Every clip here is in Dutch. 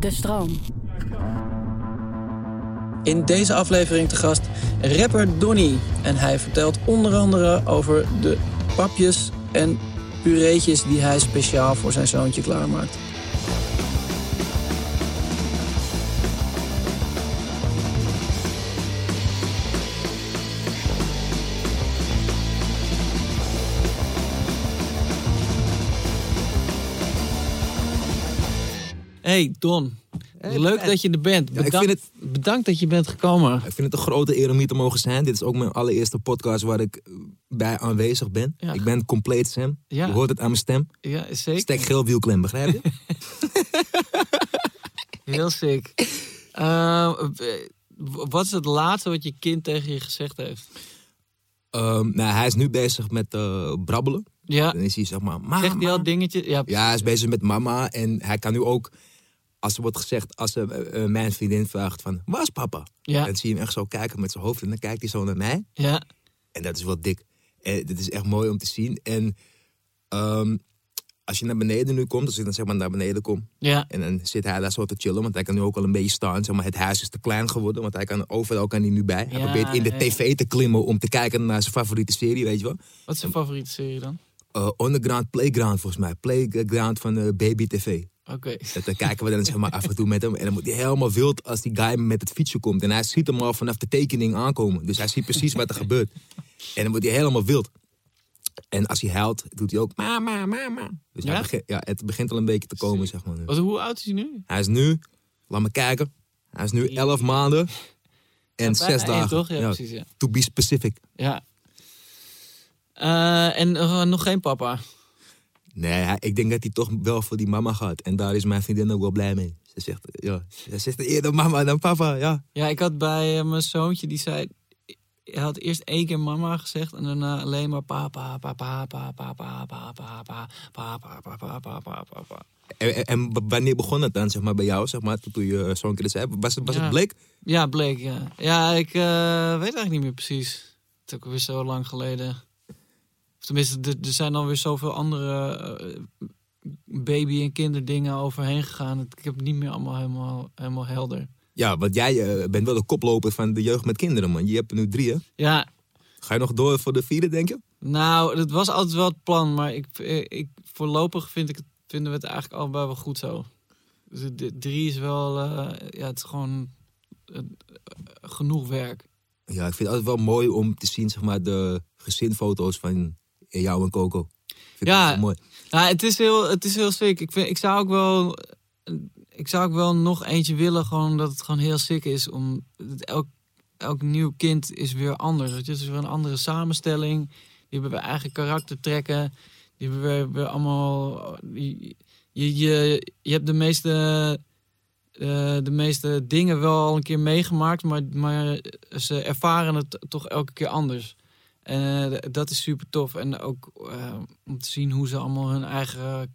De stroom. In deze aflevering te gast rapper Donny. En hij vertelt onder andere over de papjes en pureetjes die hij speciaal voor zijn zoontje klaarmaakt. Hey Don, leuk dat je er bent. Ja, ik Bedankt, vind bedankt dat je bent gekomen. Ik vind het een grote eer om hier te mogen zijn. Dit is ook mijn allereerste podcast waar ik bij aanwezig ben. Ja. Ik ben compleet Sam. Ja. Je hoort het aan mijn stem. Ja, zeker. Stek geel wielklem, begrijp je? Heel sick. Eh, wat is het laatste wat je kind tegen je gezegd heeft? Ehm, nou, hij is nu bezig met eh, brabbelen. Ja, Dan is hij zeg maar, mama. zegt hij al dingetjes? Ja, Ja, hij is bezig met mama. En hij kan nu ook, als er wordt gezegd, als eh, eh, mijn vriendin vraagt van, waar is papa? Ja. Dan zie je hem echt zo kijken met zijn hoofd. En dan kijkt hij zo naar mij. ja. En dat is wel dik. En dit is echt mooi om te zien. En ehm, als je naar beneden nu komt, als ik dan zeg maar naar beneden kom. ja. En dan zit hij daar zo te chillen, want hij kan nu ook al een beetje staan. Zeg maar, het huis is te klein geworden, want hij kan overal kan hij nu bij. Hij Ja, probeert in de ja, tv te klimmen om te kijken naar zijn favoriete serie, weet je wel. Wat is je favoriete serie dan? Uh, Underground Playground volgens mij. Playground van eh, Baby TV. Oké. Dan kijken we dan zeg maar af en toe met hem. En dan moet hij helemaal wild als die guy met het fietsje komt. En hij ziet hem al vanaf de tekening aankomen. Dus hij ziet precies wat er gebeurt. En dan wordt hij helemaal wild. En als hij huilt, doet hij ook mama, mama. Dus Ja? hij begint, ja, het begint al een beetje te komen, zeg maar. Wat, hoe oud is hij nu? Hij is nu, laat me kijken. Hij is nu 11 maanden en Ja, 6 bijna één, dagen. toch? Ja, precies, ja. To be specific. Ja. Eh, en nog geen papa? Nee, ik denk dat hij toch wel voor die mama gaat. En daar is mijn vriendin ook wel blij mee. Ze zegt, ja, ze zegt eerder mama dan papa, ja. Ja, ik had bij eh, mijn zoontje, die zei... Hij had eerst één keer mama gezegd en daarna alleen maar papa, papa, papa, papa, papa, papa, papa, papa, papa, papa. En, wanneer begon het dan, zeg maar, bij jou, zeg maar, toen je eh, zo'n keer zei? Was, het- was Ja. het bleek? Ja, bleek, ja. Ja, ik eh, weet eigenlijk niet meer precies. Het is ook weer zo lang geleden. Of tenminste, er, zijn dan weer zoveel andere eh, baby- en kinderdingen overheen gegaan. Ik heb het niet meer allemaal helemaal, helemaal helder. Ja, want jij eh, bent wel de koploper van de jeugd met kinderen, man. Je hebt er nu drie, hè? Ja, Ga je nog door voor de vierde, denk je? nou, dat was altijd wel het plan. Maar ik, eh, ik, voorlopig vind ik vinden we het eigenlijk allebei wel goed zo. Dus de, drie is wel, ja, het is gewoon genoeg werk. Ja, ik vind het altijd wel mooi om te zien, zeg maar, de gezinfoto's van jou en Coco. Vind Ja. mooi. Ja, het is heel, het is heel sick. Ik, vind, ik zou ook wel, ik zou ook wel nog eentje willen, gewoon dat het gewoon heel sick is. Om elk, elk nieuw kind is weer anders. Het is weer een andere samenstelling. Die hebben weer eigen karaktertrekken. Die hebben weer allemaal. Je, je, je, je hebt de meeste, eh, de meeste dingen wel al een keer meegemaakt, maar, maar ze ervaren het toch elke keer anders. Eh, dat is super tof. En ook eh, om te zien hoe ze allemaal hun eigen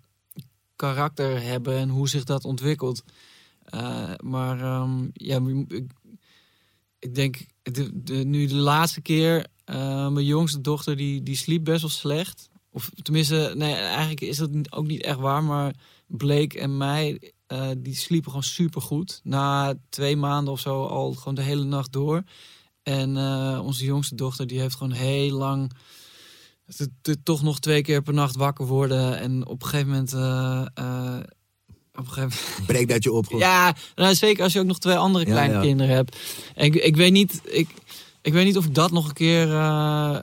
karakter hebben en hoe zich dat ontwikkelt. Eh, maar ehm, ja, ik, ik denk de, nu de laatste keer, mijn jongste dochter die, die sliep best wel slecht. Of tenminste, nee, eigenlijk is dat ook niet echt waar. Maar Blake en mij, die sliepen gewoon super goed. Na twee maanden of zo al gewoon de hele nacht door. En eh, onze jongste dochter die heeft gewoon heel lang toch nog twee keer per nacht wakker worden. En op een gegeven moment. eh, op een gegeven moment Breek dat je op, ja, nou, zeker als je ook nog twee andere kleine ja. kinderen hebt. En ik, ik weet niet, ik, ik weet niet of ik dat nog een keer,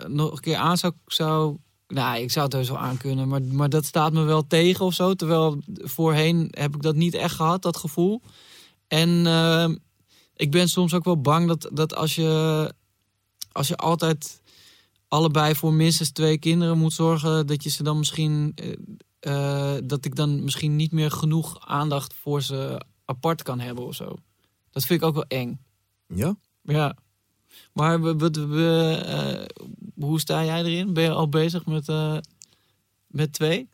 nog een keer aan zou, zou. Nou, ik zou het heus wel aan kunnen, maar, maar dat staat me wel tegen of zo. Terwijl voorheen heb ik dat niet echt gehad, dat gevoel. En eh, ik ben soms ook wel bang dat, dat als je, als je altijd allebei voor minstens twee kinderen moet zorgen, dat je ze dan misschien eh, eh, dat ik dan misschien niet meer genoeg aandacht voor ze apart kan hebben of zo. Dat vind ik ook wel eng. Ja? Ja. Maar we, we, we, eh, hoe sta jij erin? Ben je al bezig met, met twee?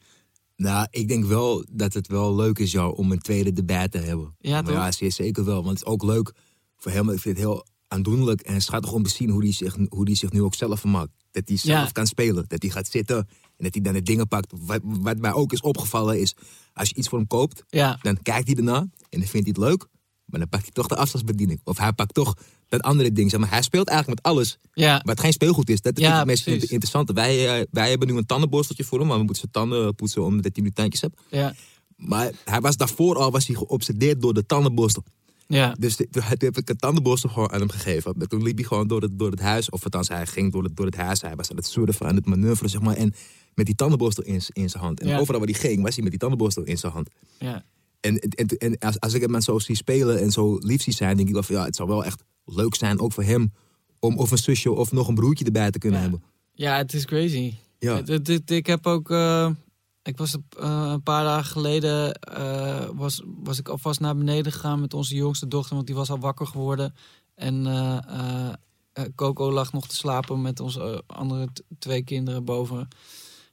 Nou, ik denk wel dat het wel leuk is jou, om een tweede erbij te hebben. Ja, Maar toch? ja, zeker wel. Want het is ook leuk voor hem. Ik vind het heel aandoenlijk en schattig om te zien hoe hij zich, hoe die zich nu ook zelf vermaakt. Dat hij zelf Ja. kan spelen. Dat hij gaat zitten en dat hij dan de dingen pakt. Wat, wat mij ook is opgevallen is, als je iets voor hem koopt, Ja, dan kijkt hij ernaar. En dan vindt hij het leuk. Maar dan pakt hij toch de afstandsbediening. Of hij pakt toch dat andere ding. Zeg maar, hij speelt eigenlijk met alles. Ja, het geen speelgoed is. Dat is Ja, het meest precies. interessante. Wij, eh, wij hebben nu een tandenborsteltje voor hem. Maar we moeten zijn tanden poetsen omdat hij nu tandjes heeft. ja, Maar hij was daarvoor al was hij geobsedeerd door de tandenborstel. Ja. Dus de- toen heb ik een tandenborstel gewoon aan hem gegeven. En Toen liep hij gewoon door het, door het huis. Of althans, hij ging door het, door het huis. Hij was aan het surfen, aan het manoeuvren, zeg maar. En met die tandenborstel in, in zijn hand. En Ja. overal waar hij ging, was hij met die tandenborstel in zijn hand. ja. En, en, en als, als ik hem zo zie spelen en zo lief zie zijn, denk ik wel van ja, het zou wel echt leuk zijn, ook voor hem, om of een zusje of nog een broertje erbij te kunnen Ja. hebben. Ja, het is crazy. Ja. Het- het- het- ik heb ook. eh, ik was een- eh, een paar dagen geleden. eh, was, was ik alvast naar beneden gegaan met onze jongste dochter, want die was al wakker geworden. En eh, Coco lag nog te slapen met onze andere twee kinderen boven.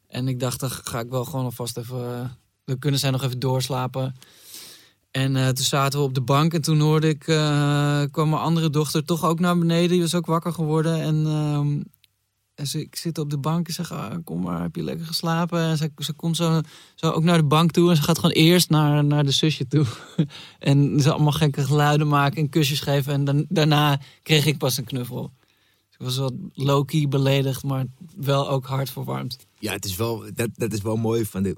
En ik dacht, dan ga ik wel gewoon alvast even. dan kunnen zij nog even doorslapen. En toen zaten we op de bank en toen hoorde ik, kwam mijn andere dochter toch ook naar beneden. Die was ook wakker geworden. En ehm, en ze, ik zit op de bank en zeg, ah, kom maar, heb je lekker geslapen? En ze, ze komt zo, zo ook naar de bank toe en ze gaat gewoon eerst naar, naar de zusje toe. en ze allemaal gekke geluiden maken en kusjes geven. En dan, daarna kreeg ik pas een knuffel. Dus ik was wat low-key beledigd, maar wel ook hard verwarmd. Ja, het is wel, dat, dat is wel mooi van de,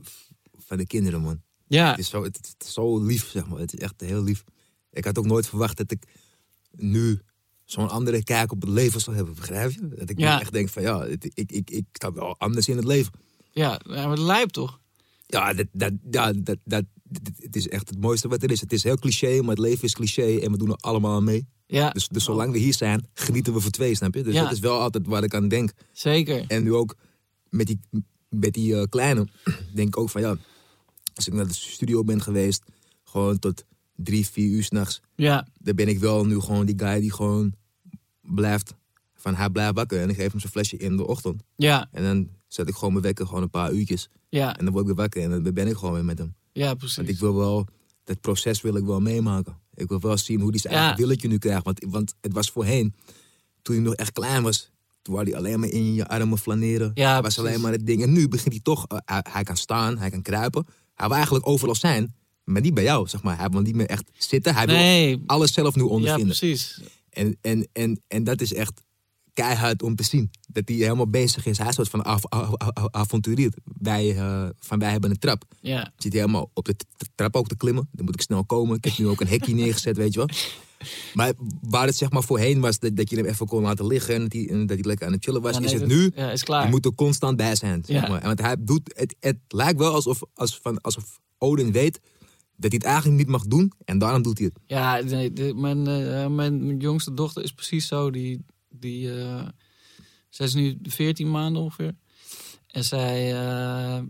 van de kinderen, man. Ja, Het is, zo, het, het is zo lief, zeg maar. Het is echt heel lief. Ik had ook nooit verwacht dat ik nu zo'n andere kijk op het leven zou hebben, begrijp je? Dat ik Ja. echt denk van ja, het- ik, ik, ik sta wel anders in het leven. ja, maar lijp toch? Ja, dat, dat, ja dat, dat, het is echt het mooiste wat er is. Het is heel cliché, maar het leven is cliché en we doen er allemaal aan mee. Ja, Dus, dus zolang we hier zijn, genieten we voor twee, snap je? Dus Ja. dat is wel altijd waar ik aan denk. zeker. En nu ook met die, met die eh, kleine, denk ik ook van ja, als ik naar de studio ben geweest, gewoon tot drie, vier uur s'nachts, Ja, dan ben ik wel nu gewoon die guy die gewoon blijft, van hij blijft wakker en ik geef hem zijn flesje in de ochtend. ja, En dan zet ik gewoon mijn wekker gewoon een paar uurtjes ja, en dan word ik weer wakker en dan ben ik gewoon weer met hem. ja, precies. Want ik wil wel, dat proces wil ik wel meemaken. Ik wil wel zien hoe die zijn Ja. eigen willetje nu krijgt. Want, want het was voorheen, toen hij nog echt klein was, toen wou hij alleen maar in je armen flaneren. Ja, was precies. alleen maar het ding. En nu begint hij toch, eh, hij, hij kan staan, hij kan kruipen. Hij wil eigenlijk overal zijn, maar niet bij jou, zeg maar. Hij wil niet meer echt zitten. Hij wil Nee, alles zelf nu ja, ondervinden. precies. en, en, en, en dat is echt keihard om te zien. Dat hij helemaal bezig is. Hij is soort van av, av, av- avonturier. Wij, eh, van wij hebben een trap. Ja, Zit hij helemaal op de trap ook te klimmen. Dan moet ik snel komen. Ik heb nu ook een hekje neergezet, weet je wel. Maar waar het zeg maar voorheen was dat, dat je hem even kon laten liggen en dat hij, en dat hij lekker aan het chillen was, Ja, is het nu. Ja, is klaar. Je moet er constant bij zijn. Zeg Ja. maar. Want hij doet, het, het lijkt wel alsof, als van, alsof Odin weet dat hij het eigenlijk niet mag doen en daarom doet hij het. Ja, nee, de- mijn, eh, mijn, mijn jongste dochter is precies zo. Die, die, eh, zij is nu 14 maanden ongeveer. En zij, eh,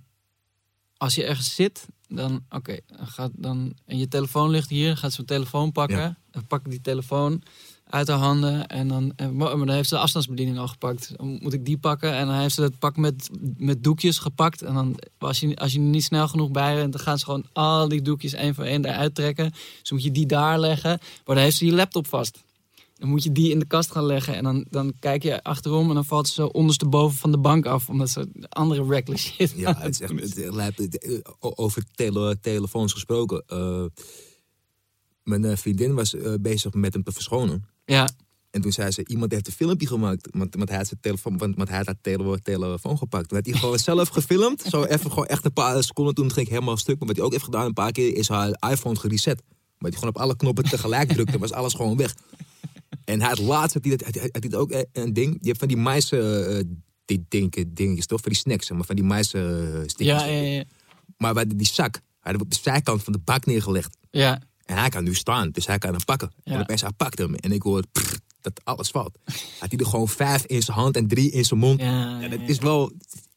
als je ergens zit, dan, oké, gaat dan, en je telefoon ligt hier, gaat ze mijn telefoon pakken. Ja. Dan pak ik die telefoon uit haar handen en dan, en, maar dan heeft ze de afstandsbediening al gepakt. Dan moet ik die pakken en dan heeft ze dat pak met, met doekjes gepakt. En dan, als je, als je niet snel genoeg bij bent, dan gaan ze gewoon al die doekjes één voor één eruit trekken. Dus moet je die daar leggen, maar dan heeft ze je laptop vast. Dan moet je die in de kast gaan leggen en dan, dan kijk je achterom en dan valt ze zo ondersteboven van de bank af. Omdat ze andere reckless shit Ja, het is echt, het lijkt- het- eh, over tele, telefoons gesproken. eh, mijn eh, vriendin was eh, bezig met hem te verschonen. Ja, En toen zei ze, iemand heeft een filmpje gemaakt. Want, want hij had zijn telefoon, want, want hij had haar tele, telefoon gepakt. Toen had hij gewoon zelf gefilmd. Zo even gewoon echt een paar seconden. Toen ging ik helemaal stuk. Maar wat hij ook heeft gedaan een paar keer, is haar iPhone gereset. Maar hij gewoon op alle knoppen tegelijk drukte, was alles gewoon weg. En hij had laatst, had hij, dat- had hij, had hij ook eh, een ding. Je hebt van die mais, eh, die dingetjes, toch? Van die snacks, maar van die mais eh, stickers. ja, ja, ja. Maar hadden die zak, hadden we op de zijkant van de bak neergelegd. ja. En hij kan nu staan, dus hij kan hem pakken. Ja. En opeens hij pakt hem. En ik hoor prrr, dat alles valt. Had hij er gewoon vijf in zijn hand en drie in zijn mond. Ja, En is wel,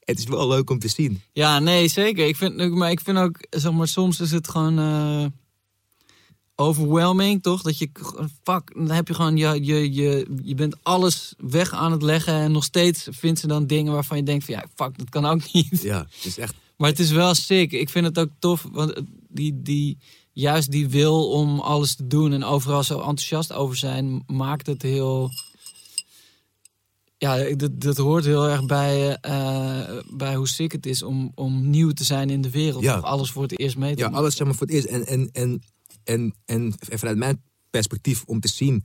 het is wel leuk om te zien. Ja, nee, zeker. Ik vind, maar ik vind ook, zeg maar, soms is het gewoon eh, overwhelming, toch? Dat je, fuck, dan heb je gewoon, je, je, je, je bent alles weg aan het leggen en nog steeds vindt ze dan dingen waarvan je denkt van, ja, fuck, dat kan ook niet. Ja, het is echt... Maar het is wel sick. Ik vind het ook tof, want die, die, juist die wil om alles te doen en overal zo enthousiast over zijn, maakt het heel. Ja, dat, dat hoort heel erg bij, eh, bij hoe sick het is om, om nieuw te zijn in de wereld. Ja. Of alles voor het eerst mee te Ja, maken. alles zeg maar voor het eerst. En, en, en en, en vanuit mijn perspectief om te zien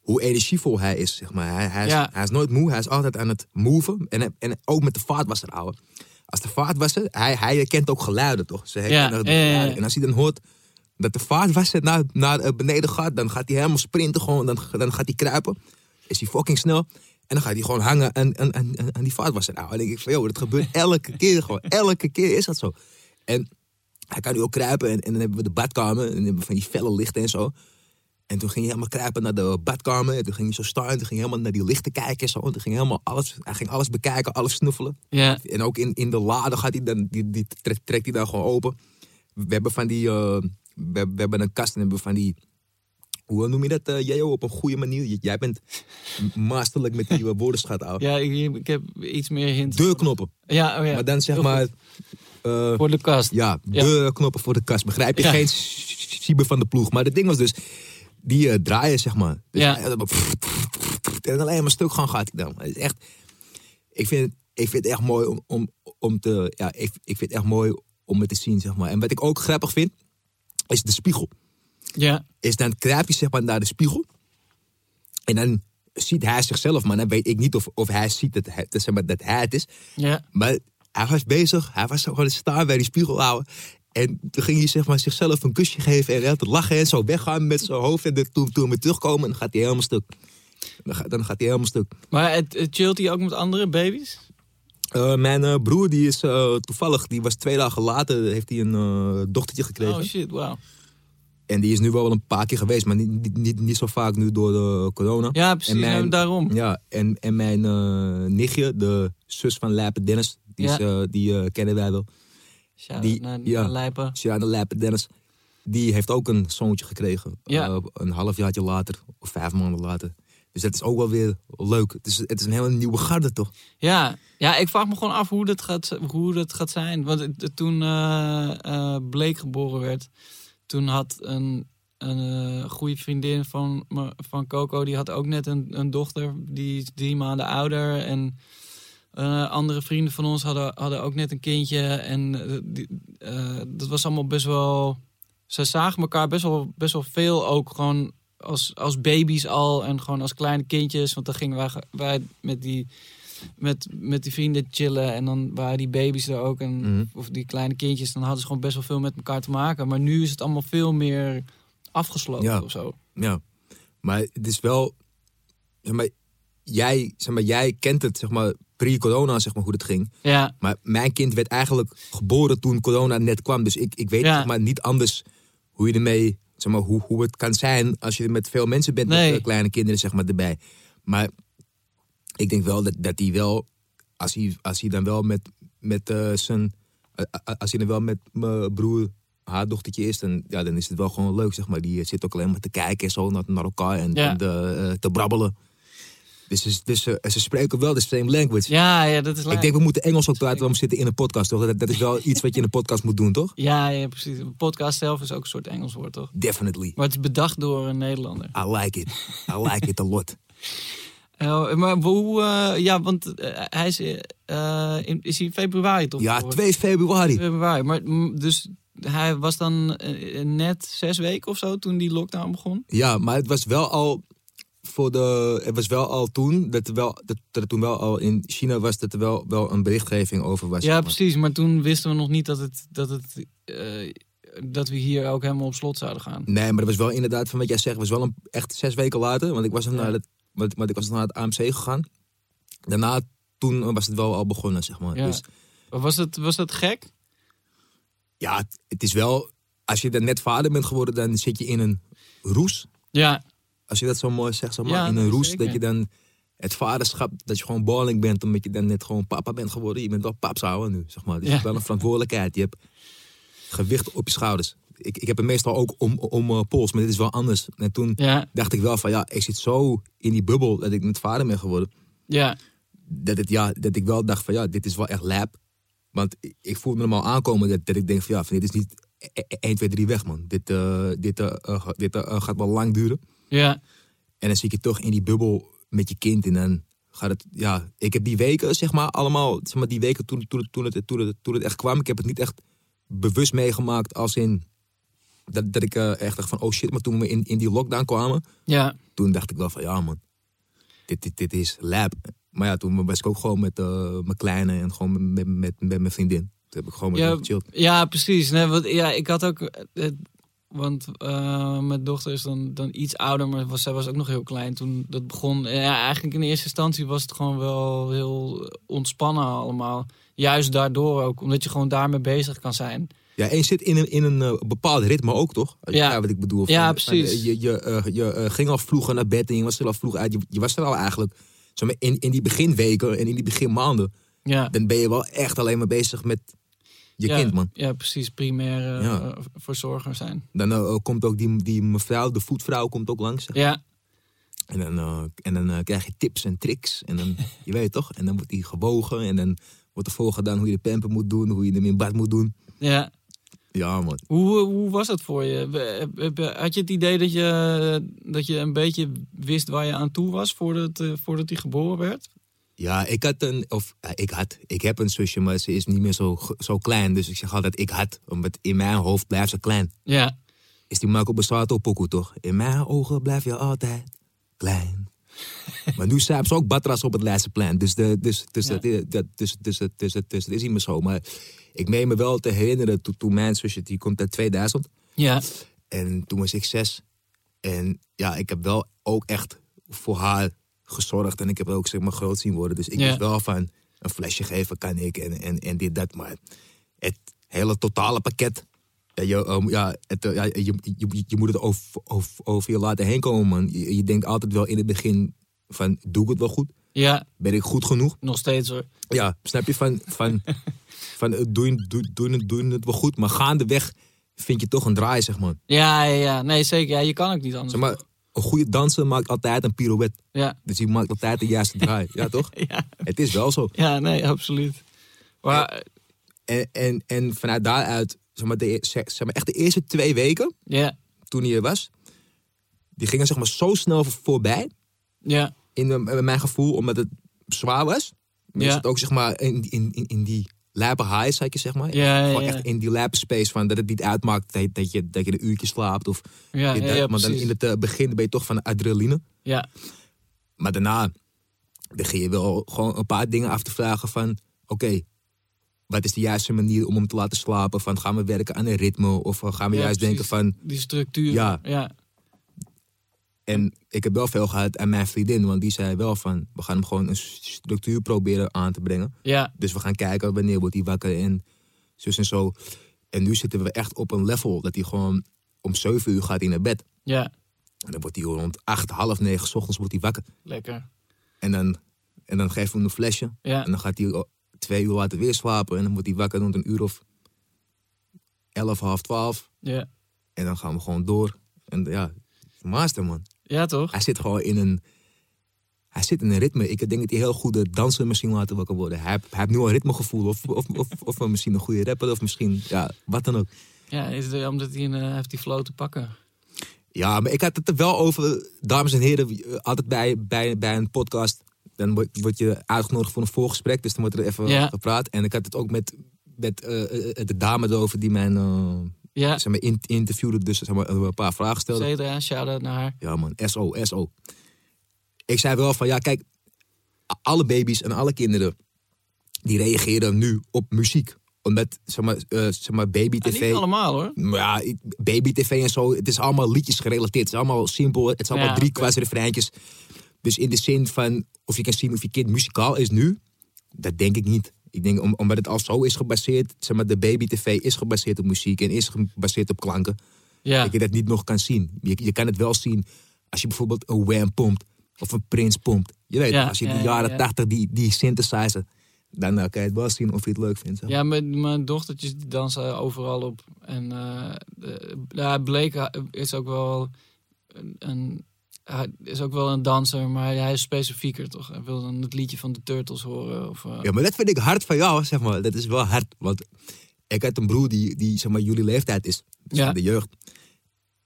hoe energievol hij is, zeg maar. Hij, hij, is, Ja. hij is nooit moe, hij is altijd aan het moven. En, en ook met de vaatwasser, ouwe. Als de vaatwasser, hij, hij herkent ook geluiden, toch? Ze herkennen ja, ja. En als hij dan hoort dat de vaatwasser naar, naar eh, beneden gaat, dan gaat hij helemaal sprinten, gewoon, dan, dan gaat hij kruipen. Is hij fucking snel. En dan gaat hij gewoon hangen aan, aan, aan, aan die vaatwasser. Nou, en dan denk ik van, joh, dat gebeurt elke keer gewoon. Elke keer is dat zo. En hij kan nu ook kruipen. En, en dan hebben we de badkamer. En dan hebben we van die felle lichten en zo. En toen ging hij helemaal kruipen naar de badkamer. En toen ging hij zo staan. Toen ging hij helemaal naar die lichten kijken en zo. En toen ging hij helemaal alles, hij ging alles bekijken, alles snuffelen. Ja. En ook in, in de lade gaat hij dan, die, die trekt, hij dan gewoon open. We hebben van die, eh, we, we hebben een kast en hebben van die, hoe noem je dat, eh Jeo, op een goede manier? Jij bent masterlijk met die eh, woordenschat, ouwe. Ja, ik, ik heb iets meer hints. Deurknoppen. Ja, oh ja. Maar dan zeg maar, Voor de kast. ja, Ja. deurknoppen voor de kast. Begrijp je? Ja. Geen cyber van de ploeg. Maar het ding was dus, die eh, draaien zeg maar. Dus Ja. hij en alleen maar stuk gaan gaat hij dan. Het is echt, ik vind, ik vind het echt mooi om, om, om te, ja, ik, ik vind het echt mooi om het te zien zeg maar. En wat ik ook grappig vind, is de spiegel. Ja. Is dan kruip je zeg maar naar de spiegel. En dan ziet hij zichzelf, maar dan weet ik niet of, of hij ziet dat, hij, dat, zeg maar, dat hij het is. Ja. Maar hij was bezig, hij was gewoon staan bij die spiegel houden. En toen ging hij zeg maar, zichzelf een kusje geven en te lachen en zo weggaan met zijn hoofd. En de- toen, toen we terugkomen, dan gaat hij helemaal stuk. Dan, gaat- dan gaat hij helemaal stuk. Maar het, het chillt hij ook met andere baby's? Eh, mijn eh, broer, die is eh, toevallig, die was twee dagen later, heeft hij een dochtertje gekregen. Oh shit, wauw. En die is nu wel een paar keer geweest, maar niet, niet, niet, zo vaak nu door de corona. Ja, precies. En mijn- daarom. Ja, en, en mijn nichtje, de zus van Lijpen Dennis, die, Ja. die kennen wij wel. Shout-out Die- naar, ja. naar Lijpen. Sjana Lijpen Dennis, die heeft ook een zoontje gekregen. Ja. Eh, een halfjaartje later, of vijf maanden later. Dus dat is ook wel weer leuk. Het is, het is een hele nieuwe garde, toch? Ja. ja, ik vraag me gewoon af hoe dat gaat, hoe dat gaat zijn. Want toen eh eh, Blake geboren werd, toen had een, een goede vriendin van, van Coco, die had ook net een, een dochter, die is drie maanden ouder. En eh, andere vrienden van ons hadden, hadden ook net een kindje. En eh, die, eh, dat was allemaal best wel. Ze zagen elkaar best wel, best wel veel ook gewoon als, als baby's al. En gewoon als kleine kindjes. Want dan gingen wij, wij met, die, met, met die vrienden chillen. En dan waren die baby's er ook. En, Mhm. Of die kleine kindjes. Dan hadden ze gewoon best wel veel met elkaar te maken. Maar nu is het allemaal veel meer afgesloten Ja. of zo. Ja. Maar het is wel... Zeg maar, jij, zeg maar, jij kent het, zeg maar, pre-corona, zeg maar, hoe het ging. Ja, Maar mijn kind werd eigenlijk geboren toen corona net kwam. Dus ik, ik weet Ja. zeg maar, niet anders hoe je ermee... Zeg maar, hoe, hoe het kan zijn als je met veel mensen bent Nee. met eh, kleine kinderen zeg maar, erbij. Maar ik denk wel dat, dat hij wel... Als hij, als hij dan wel met, met eh, zijn... eh, als hij dan wel met mijn broer, haar dochtertje is... Dan, ja, dan is het wel gewoon leuk, zeg maar. Die zit ook alleen maar te kijken en zo naar, naar elkaar en, Ja. en te, te brabbelen. Dus, ze- dus eh, ze spreken wel de same language. ja, ja dat is Ik leuk. denk, we moeten Engels ook praten, want we zitten in een podcast, toch? Dat, dat is wel iets wat je in een podcast moet doen, toch? Ja, ja, precies. Een podcast zelf is ook een soort Engels woord, toch? Definitely. Maar het is bedacht door een Nederlander. I like it. I like it a lot. Eh, maar hoe, eh, ja, want eh, hij is, in, is hij in februari toch? Ja, geboren? 2 februari. februari. Maar mm, dus hij was dan net zes weken of zo toen die lockdown begon? Ja, maar het was wel al voor de. Het was wel al toen dat er wel dat, er toen wel al in China was dat er wel, wel een berichtgeving over was. Ja, maar. precies. Maar toen wisten we nog niet dat, het, dat, het, eh, dat we hier ook helemaal op slot zouden gaan. Nee, maar dat was wel inderdaad van wat jij zegt, was wel een, echt zes weken later, want ik was Ja. naar het, want, want ik was naar het AMC gegaan. Daarna toen was het wel al begonnen, zeg maar. Ja. Dus Was het, was dat gek? ja, het, het is wel. Als je dan net vader bent geworden, dan zit je in een roes. Ja, Als je dat zo mooi zegt, zeg maar, Ja, in een roes, zeker. dat je dan het vaderschap, dat je gewoon balling bent, omdat je dan net gewoon papa bent geworden. Je bent wel papsouwer nu, zeg maar. Dus je hebt wel een verantwoordelijkheid. Je hebt gewicht op je schouders. Ik, ik heb het meestal ook om, om eh, pols, maar dit is wel anders. En toen dacht ik wel van, ja, ik zit zo in die bubbel dat ik net vader ben geworden. ja. Dat, het, ja, dat ik wel dacht van, ja, dit is wel echt lab. Want ik, voelde me normaal aankomen dat, dat ik denk van, ja, van, dit is niet 1, 2, 3 weg, man. Dit, eh, dit, eh, dit gaat wel lang duren. Ja, En dan zit je toch in die bubbel met je kind. En dan gaat het, ja, ik heb die weken, zeg maar, allemaal, zeg maar, die weken toen, toen, het- toen, het, toen, het, toen het echt kwam. Ik heb het niet echt bewust meegemaakt als in, dat, dat ik eh, echt dacht van, oh shit. Maar toen we in, in die lockdown kwamen, Ja, toen dacht ik wel van, ja man, dit, dit, dit is lab. Maar ja, toen was ik ook gewoon met eh, mijn kleine en gewoon met, met, met mijn vriendin. Toen heb ik gewoon met Ja, gechilled. ja precies. Nee, want, ja, ik had ook... want eh, mijn dochter is dan, dan iets ouder, maar was, zij was ook nog heel klein toen dat begon. Ja, eigenlijk in eerste instantie was het gewoon wel heel ontspannen allemaal. Juist daardoor ook, omdat je gewoon daarmee bezig kan zijn. Ja, en je zit in een, in een eh, bepaald ritme ook, toch? Je Ja. wat ik bedoel. Ja, Van- precies. je je, eh, je eh, ging al vroeger naar bed en je was er al vroeg uit. Je, je was er al eigenlijk, zeg maar, in, in die beginweken en in die beginmaanden, Ja, dan ben je wel echt alleen maar bezig met je ja, kind, man. Ja, precies. Primair eh, Ja. verzorger zijn. Dan eh, komt ook die, die mevrouw, de voetvrouw, komt ook langs. Ja, En dan, eh, en dan krijg je tips en tricks. En dan, je weet toch? En dan wordt die gewogen. En dan wordt er voorgedaan hoe je de pamper moet doen. Hoe je hem in bad moet doen. ja. Ja, man. Hoe, hoe was dat voor je? Had je het idee dat je, dat je een beetje wist waar je aan toe was voordat, voordat hij geboren werd? Ja, ik had een... Of eh, ik had... Ik heb een zusje, maar ze is niet meer zo, zo klein. Dus ik zeg altijd ik had. Omdat in mijn hoofd blijft ze klein. Ja, Is die Marco Bassato pokoe toch? In mijn ogen blijf je altijd klein. maar nu zijn ze ook batras op het Leidseplein. Dus, de, dus, dus, Ja. dat, dus, dus, dus, dus, dus, dat is niet meer zo. Maar ik meen me wel te herinneren toen, toen mijn zusje, die komt uit 2000. ja, En toen was ik zes. En ja, ik heb wel ook echt voor haar gezorgd. En ik heb ook zeg maar groot zien worden. Dus ik Ja. wel van een flesje geven kan ik en, en, en dit, dat. Maar het hele totale pakket. Ja, je, um, ja, het, ja, je, je, je moet het over, over, over je laten heen komen, man. Je, je denkt altijd wel in het begin van, doe ik het wel goed? ja, Ben ik goed genoeg? nog steeds hoor. Ja, snap je? Van, van, van doe, je- doe, doe, het wel goed? Maar gaandeweg vind je toch een draai, zeg maar. Ja, ja, ja. Nee, zeker. Ja, je kan ook niet anders. Zeg maar, een goede danser maakt altijd een pirouette. Ja, Dus die maakt altijd de juiste draai. Ja, toch? ja, Het is wel zo. ja, nee, absoluut. Maar, En, en, en vanuit daaruit, zeg maar, de, e- zeg maar, echt de eerste twee weken ja, toen hij er was, die gingen zeg maar zo snel voor- voorbij. ja, In, mijn gevoel, omdat het zwaar was. Maar je Ja. zit ook zeg maar in, in, in, in die lijpe highs, had je zeg maar. Ja, ja, echt in die lijpe space van dat het niet uitmaakt dat je, dat je, dat je een uurtje slaapt. Of ja, dit, dat. maar dan in het eh, begin ben je toch van de adrenaline. Ja, Maar daarna begin je wel gewoon een paar dingen af te vragen van... Oké, wat is de juiste manier om hem te laten slapen? Van gaan we werken aan een ritme? Of eh, gaan we juist denken van... die structuur. Ja. En ik heb wel veel gehad aan mijn vriendin. Want die zei wel van... We gaan hem gewoon een structuur proberen aan te brengen. ja, Dus we gaan kijken wanneer wordt hij wakker en zus en zo. En nu zitten we echt op een level dat hij gewoon... Om 7 uur gaat hij naar bed. ja, En dan wordt hij rond 8, half 9 's ochtends wordt hij wakker. lekker. En dan, en dan geven we hem een flesje. Ja, En dan gaat hij twee uur later weer slapen. En dan wordt hij wakker rond een uur of elf, half twaalf. ja, En dan gaan we gewoon door. En ja, master man. Ja, toch? Hij zit gewoon in een... Hij zit in een ritme. Ik denk dat hij heel goede danser misschien laten wakker worden. Hij, heeft- hij heeft nu al ritmegevoel. Of, of, of, of misschien een goede rapper. Of misschien, ja, wat dan ook. Ja, is het, omdat hij een, eh, heeft die flow te pakken. Ja, maar ik had het er wel over, dames en heren, altijd bij, bij, bij een podcast. Dan word, je uitgenodigd voor een voorgesprek, dus dan wordt er even Ja. gepraat. En ik had het ook met, met eh, eh, de dame erover die mijn Ja, maar, in- interviewde, dus zeg maar, een paar vragen stelde. Cedra, shout-out naar haar. Ja man, SO, SO. Ik zei wel van, ja kijk, alle baby's en alle kinderen, die reageren nu op muziek. Omdat, zeg maar, eh, zeg maar baby Ja, tv... niet allemaal hoor. Ja, baby tv en zo, het is allemaal liedjes gerelateerd. Het is allemaal simpel, het is allemaal Ja, drie oké. kwart refreintjes. Dus in de zin van, of je kan zien of je kind muzikaal is nu, dat denk ik niet. Ik denk, om, omdat het al zo is gebaseerd, zeg maar, de baby tv is gebaseerd op muziek en is gebaseerd op klanken, Ja, dat je dat niet nog kan zien. Je, je kan het wel zien als je bijvoorbeeld een Wham pompt of een Prince pompt. Je weet, Ja, als je in de ja, jaren ja. tachtig die, die synthesizer, dan eh, kan je het wel zien of je het leuk vindt. ja mijn, mijn dochtertjes dansen overal op. En eh de- ja, Blake is ook wel een, een, hij is ook wel een danser, maar hij is specifieker toch? Hij wil dan het liedje van de Turtles horen. Of, eh, Ja, maar dat vind ik hard van jou, zeg maar. Dat is wel hard. Want ik had een broer die, die zeg maar, jullie leeftijd is. Dus Ja. van de jeugd.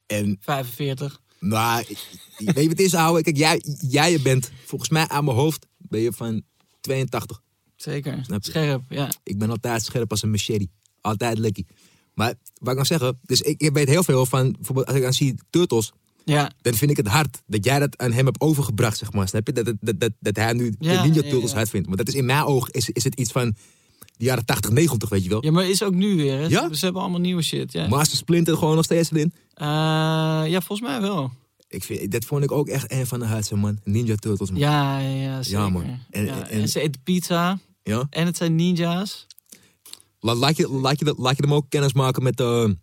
En, 45. nou, weet je wat het is, ouwe? Kijk, jij, jij bent, volgens mij aan mijn hoofd, ben je van 82. Zeker. Scherp, ja. Ik ben altijd scherp als een machete. Altijd lekker. Maar wat ik nog zeggen, dus ik, ik weet heel veel van, bijvoorbeeld als ik dan zie Turtles, Ja, dan vind ik het hard dat jij dat aan hem hebt overgebracht, zeg maar. Snap je? Dat, dat, dat, dat, hij nu Ja, de Ninja ja, Turtles ja. hard vindt. Maar dat is in mijn oog is, is het iets van de jaren 80, 90, weet je wel. ja maar is ook nu weer. Hè? Ja? Ze hebben allemaal nieuwe shit. Ja, Master Splinter gewoon nog steeds erin. Eh, ja volgens mij wel. Ik vind, dat vond ik ook echt een van de hardste, man. Ninja Turtles, man. Ja, ja, ja, zeker. man. En- En, ja, en- en ze eten pizza. Ja? En het zijn ninja's. Laat, laat, je, laat, je, laat je hem ook kennis maken met de,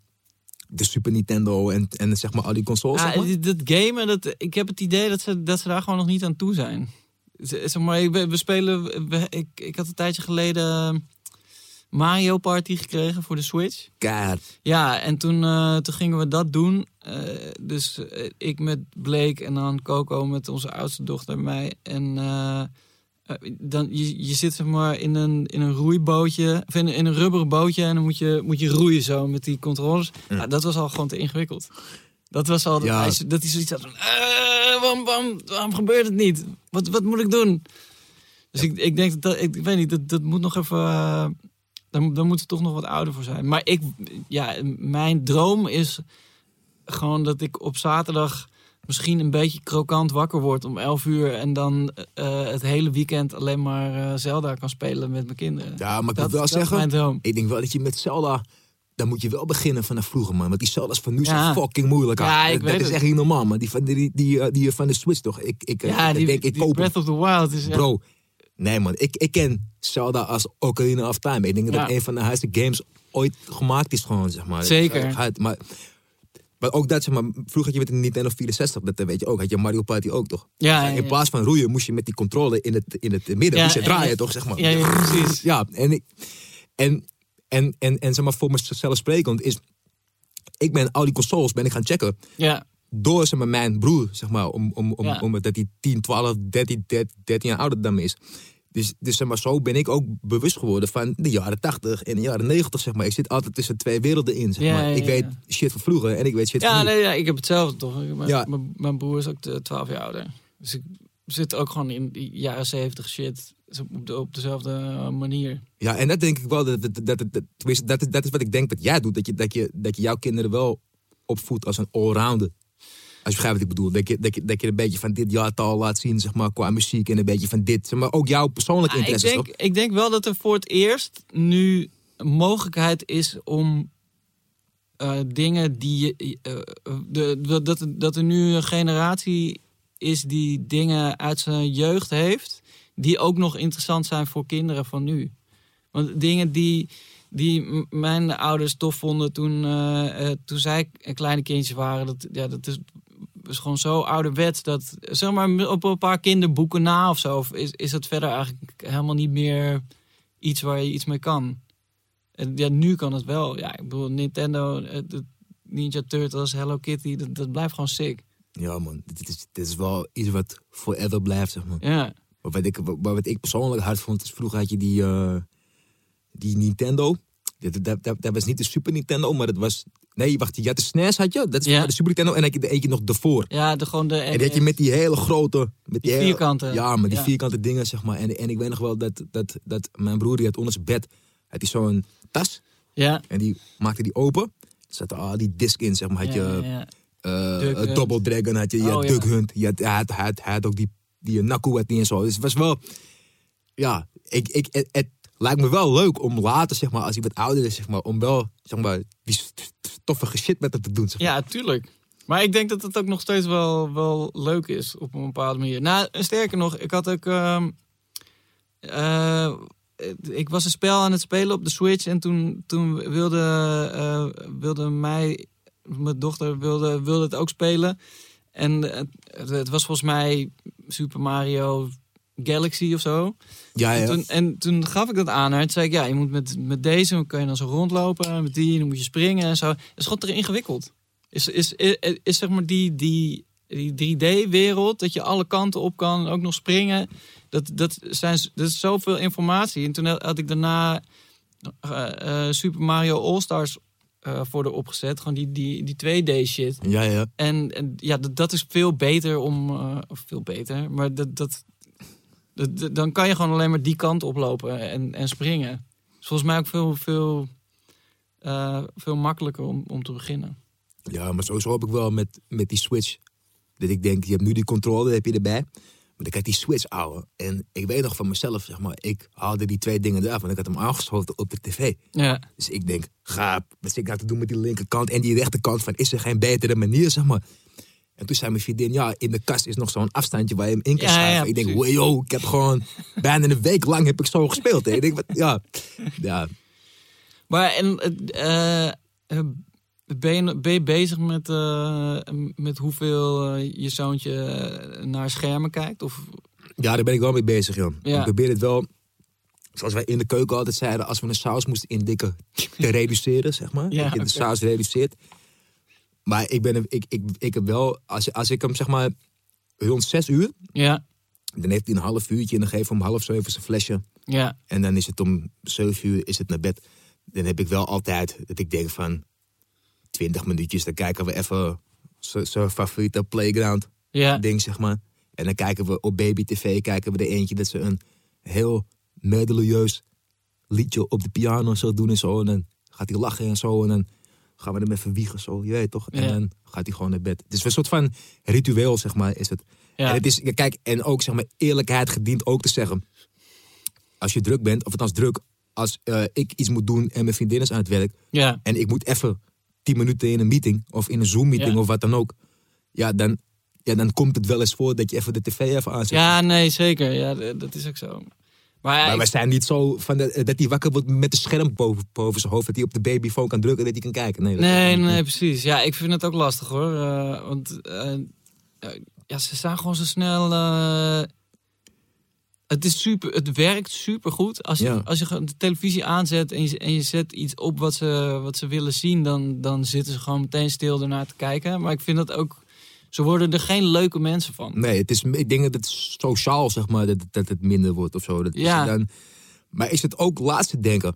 de Super Nintendo en, en zeg maar al die consoles, Ja, zeg maar? dit- dat gamen, dat, ik heb het idee dat ze, dat ze daar gewoon nog niet aan toe zijn. Zeg maar, we, spelen, we- ik, ik had een tijdje geleden Mario Party gekregen voor de Switch. Keihard. Ja, en toen, eh, toen gingen we dat doen. Eh, dus eh, ik met Blake en dan Coco met onze oudste dochter mij. En dan, je, je zit zeg maar in een, in een roeibootje, of in, in een rubberen bootje. En dan moet je, moet je roeien zo met die controllers. Ja. Ja, dat was al gewoon te ingewikkeld. Dat was al, Ja. dat, dat hij zoiets had van, eh, waarom, waarom, waarom gebeurt het niet? Wat, wat moet ik doen? Dus ik, ik denk dat, ik weet niet, dat, dat moet nog even, eh, daar, daar moeten we toch nog wat ouder voor zijn. Maar ik, ja, mijn droom is gewoon dat ik op zaterdag misschien een beetje krokant wakker word om 11 uur. En dan eh, het hele weekend alleen maar eh, Zelda kan spelen met mijn kinderen. Ja, maar ik dat, moet wel dat zeggen, ik denk wel dat je met Zelda, dan moet je wel beginnen vanaf vroeger, man. Want die Zelda's van nu zijn fucking moeilijk. Ja, ah. ik dat, weet dat is echt niet normaal, man. Die van, die, die, eh, die van de Switch toch? Ik, ik, eh, Ja, ik die, denk, ik die koop. Breath of the Wild is echt- Bro, nee man, ik, ik ken Zelda als Ocarina of Time. Ik denk dat Ja. een van de hardste games ooit gemaakt is gewoon, zeg maar. Zeker. Maar, maar ook dat, zeg maar, vroeger had je met een Nintendo 64, dat weet je ook, had je Mario Party ook toch? Ja, ja, In ja. plaats van roeien moest je met die controle in het, in het midden, moest je en- draaien toch, zeg maar. Ja, precies. Ja, en, ik, en, en, en, en zeg maar, voor mezelf sprekend is, ik ben al die consoles ben ik gaan checken Ja, door zeg maar, mijn broer, zeg maar, om, om, om, omdat hij 10, 12, 13, 13, 13 jaar ouder dan me is. Dus, dus zeg maar, zo ben ik ook bewust geworden van de jaren 80 en de jaren 90, zeg maar. Ik zit altijd tussen twee werelden in, zeg maar. ja, Ik weet shit van vroeger en ik weet shit ja, van nu. nee, ja ik heb hetzelfde toch. Mijn, Ja. mijn, broer is ook de 12 jaar ouder. Dus ik zit ook gewoon in die jaren 70 shit. Op, de, op dezelfde eh, manier. Ja, en dat denk ik wel, dat, dat, dat, dat, is, dat is wat ik denk dat jij doet. Dat je, dat je, dat je jouw kinderen wel opvoedt als een allrounder. Als je begrijpt wat ik bedoel. Dat je, dat, je, dat je een beetje van dit jaartal laat zien, zeg maar, qua muziek. En een beetje van dit. Maar ook jouw persoonlijke Ah, ik, interesses, denk, toch? ik denk wel dat er voor het eerst nu mogelijkheid is om eh, dingen die je. eh, de, de- dat, dat er nu een generatie is die dingen uit zijn jeugd heeft. die ook nog interessant zijn voor kinderen van nu. Want dingen die. Die mijn ouders tof vonden toen, eh, toen zij kleine kindjes waren. Dat, ja, dat is, is gewoon zo ouderwets dat, zeg maar, op een paar kinderboeken na of zo, is, is het verder eigenlijk helemaal niet meer iets waar je iets mee kan. En ja, nu kan het wel. Ja, ik bedoel, Nintendo, de Ninja Turtles, Hello Kitty, dat, dat blijft gewoon sick. Ja, man. Dit is, dit is wel iets wat forever blijft, zeg maar. Ja, Maar wat ik, wat, wat ik persoonlijk hard vond, is vroeger had je die, eh, die Nintendo. Dat, dat, dat, dat was niet de Super Nintendo, maar dat was... Nee, wacht, je had de SNES, had je? Dat is Ja. de Super Nintendo. En dan had je eentje nog ervoor. ja de, gewoon de... En had je met die hele grote... Met Die hele- vierkanten. Ja, met die Ja. vierkante dingen, zeg maar. En, en ik weet nog wel dat, dat, dat mijn broer, die had onder zijn bed... had hij zo'n tas. Ja, En die maakte die open. Er zaten al die disc in, zeg maar. Had je ja, eh, eh. Double Dragon, had je, je Oh, had. Duck Hunt. Je had, hij, had, hij, had, hij had ook die, die Naku had die en zo. Dus het was wel... Ja, ik, ik, het, het lijkt me wel leuk om later, zeg maar, als wat ouder is, zeg maar... om wel, zeg maar, die stoffige shit met hem te doen, zeg maar. Ja, tuurlijk. Maar ik denk dat het ook nog steeds wel, wel leuk is op een bepaalde manier. Nou, sterker nog, ik had ook. ehm, eh, ik was een spel aan het spelen op de Switch en toen, toen wilde, eh, wilde mij, mijn dochter wilde, wilde het ook spelen. En het, het was volgens mij Super Mario Galaxy of zo. Ja, ja. En, toen, en toen gaf ik dat aan haar. Toen zei ik, ja, je moet met, met deze kun je dan zo rondlopen. Met die, dan moet je springen en zo. Het is gewoon te ingewikkeld. Is, is, is, is zeg maar die, die, die 3D-wereld, dat je alle kanten op kan en ook nog springen. Dat, dat, zijn, dat is zoveel informatie. En toen had ik daarna eh, eh, Super Mario All-Stars eh, voor de opgezet. Gewoon die, die, die 2D-shit. Ja, ja. En, en ja, dat, dat is veel beter om. of veel beter, maar dat- dat- Dan kan je gewoon alleen maar die kant oplopen en, en springen. Volgens mij ook veel, veel eh, veel makkelijker om, om te beginnen. Ja, maar sowieso heb ik wel met, met die switch. Dat ik denk, je hebt nu die controle, heb je erbij. Maar dan krijg die switch ouwe. En ik weet nog van mezelf, zeg maar, ik haalde die twee dingen eraf. Want ik had hem aangeschoten op de tv. Ja, Dus ik denk, ga, wat zit ik nou te doen met die linkerkant en die rechterkant? Van, is er geen betere manier, zeg maar? En toen zei mijn vriendin, ja, in de kast is nog zo'n afstandje waar je hem in kan Ja, ja, schuiven. ik denk, wow, yo, ik heb gewoon bijna een week lang heb ik zo gespeeld. Hè. Ik denk, wat, ja, ja, maar en, eh, eh, ben, je, ben je bezig met, eh, met hoeveel je zoontje naar schermen kijkt? Of, ja, daar ben ik wel mee bezig, Jan. Ja. Ik probeer het wel, zoals wij in de keuken altijd zeiden, als we een saus moesten indikken, te reduceren, zeg maar. Ja, dat je de saus reduceert. Maar ik, ben, ik, ik, ik heb wel, als, als ik hem zeg maar rond zes uur, ja, dan heeft hij een half uurtje en dan geef ik hem om half zeven zijn flesje. ja, En dan is het om 7 uur is het naar bed. Dan heb ik wel altijd dat ik denk van 20 minuutjes, dan kijken we even zijn favoriete playground ja, ding, zeg maar. En dan kijken we op Baby TV, kijken we er eentje dat ze een heel melodieus liedje op de piano zo doen en zo. En dan gaat hij lachen en zo. En dan gaan we hem even wiegen zo, je weet toch? En Ja. dan gaat hij gewoon naar bed. Het is een soort van ritueel, zeg maar, is het. ja. En het is, kijk, en ook zeg maar, eerlijkheid gedient ook te zeggen. Als je druk bent, of althans druk, als eh, ik iets moet doen en mijn vriendin is aan het werk. ja. en ik moet even tien minuten in een meeting of in een Zoom-meeting Ja. of wat dan ook. Ja dan, ja, dan komt het wel eens voor dat je even de tv even aanzet. Ja, nee, zeker. Ja, dat is ook zo. Maar, Maar ik- wij zijn niet zo van de- dat hij wakker wordt met een scherm boven, boven zijn hoofd. Dat hij op de babyfoon kan drukken en dat hij kan kijken. Nee, nee, niet. nee, precies. Ja, ik vind het ook lastig hoor. Eh, want eh, eh, ja, ze staan gewoon zo snel. eh, het, is super, het werkt super goed. Als je, Ja. als je de televisie aanzet en je, en je zet iets op wat ze, wat ze willen zien, dan, dan zitten ze gewoon meteen stil ernaar te kijken. Maar ik vind dat ook. Ze worden er geen leuke mensen van. Nee, het is, ik denk dat het sociaal, zeg maar, dat, dat het minder wordt of zo. Dat is Ja. dan, maar is het ook laatste denken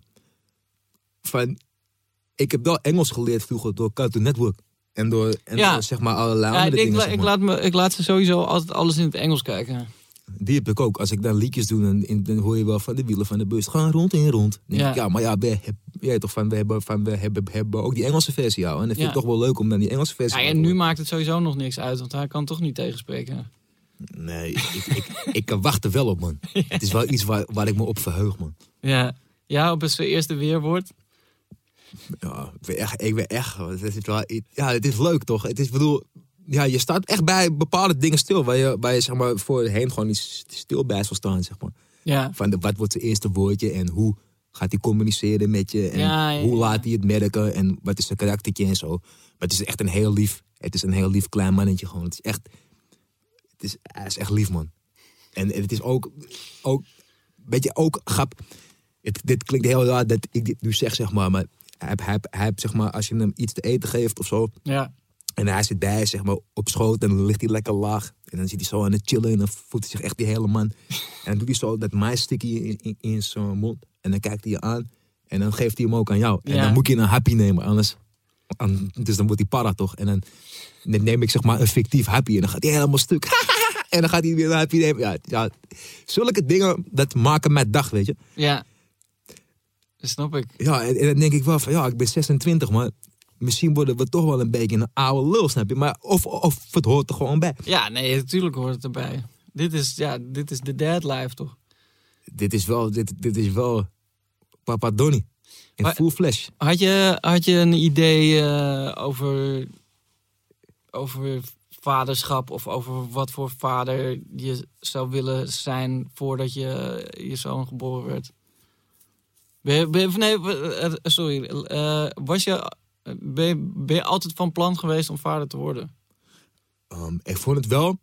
van... Ik heb wel Engels geleerd vroeger door Cartoon Network. En door, en Ja. door zeg maar, allerlei Ja, andere ik, dingen. la- zeg ik, laat me, ik laat ze sowieso altijd alles in het Engels kijken. Die heb ik ook. Als ik dan liedjes doe, dan, in- dan hoor je wel van de wielen van de bus. Gaan rond en rond. Ja. ik, ja, maar ja, we, jij toch van, we, hebben, van, we hebben, hebben ook die Engelse versie. Ja. En dat vind Ja. ik toch wel leuk om dan die Engelse versie Ja, en nu maakt het sowieso nog niks uit, want hij kan toch niet tegenspreken. Nee, ik, ik, ik kan wachten wel op, man. Het is wel iets waar, waar ik me op verheug, man. Ja, ja op zijn eerste weerwoord. Ja, ik ben echt, ik ben echt, het is wel, ja, het is leuk toch? Het is, bedoel, ja, je staat echt bij bepaalde dingen stil, waar je, waar je zeg maar, voorheen gewoon niet stil bij zal staan, zeg maar. Ja, Van de, wat wordt zijn eerste woordje en hoe gaat hij communiceren met je en Ja, ja, hoe laat hij het merken en wat is zijn karaktertje en zo. Maar het is echt een heel lief, het is een heel lief klein mannetje gewoon. Het is echt, het is, hij is echt lief man. En, en het is ook, ook, weet je, ook grap. Het, dit klinkt heel raar dat ik dit nu zeg, zeg maar, maar hij, hij, hij, zeg maar, als je hem iets te eten geeft of zo, ja, en hij zit bij, zeg maar, op schoot en dan ligt hij lekker laag. En dan zit hij zo aan het chillen en dan voelt hij zich echt die hele man. En dan doet hij zo dat sticky in, in, in zijn mond. En dan kijkt hij je aan en dan geeft hij hem ook aan jou. En Ja. dan moet je een happy nemen, anders... an- Dus dan wordt hij para toch? En dan, neem ik zeg maar een fictief happy en dan gaat hij helemaal stuk. en dan gaat hij weer een happy nemen. Ja, ja, zulke dingen, dat maken mijn dag, weet je. ja. Dat snap ik. Ja, en, en dan denk ik wel van, ja, ik ben 26, maar misschien worden we toch wel een beetje een oude lul, snap je? Maar of, of het hoort er gewoon bij. Ja, nee, natuurlijk hoort het erbij. Dit is, ja, dit is de dad life, toch? Dit is wel, dit, dit is wel Papa Donny. In Maar- full flash. Had je, had je een idee eh, over, over vaderschap of over wat voor vader je zou willen zijn voordat je je zoon geboren werd? Ben je, ben je- nee, eh, eh, sorry. eh, was je, ben, je, ben je altijd van plan geweest om vader te worden? Um, ik vond het wel.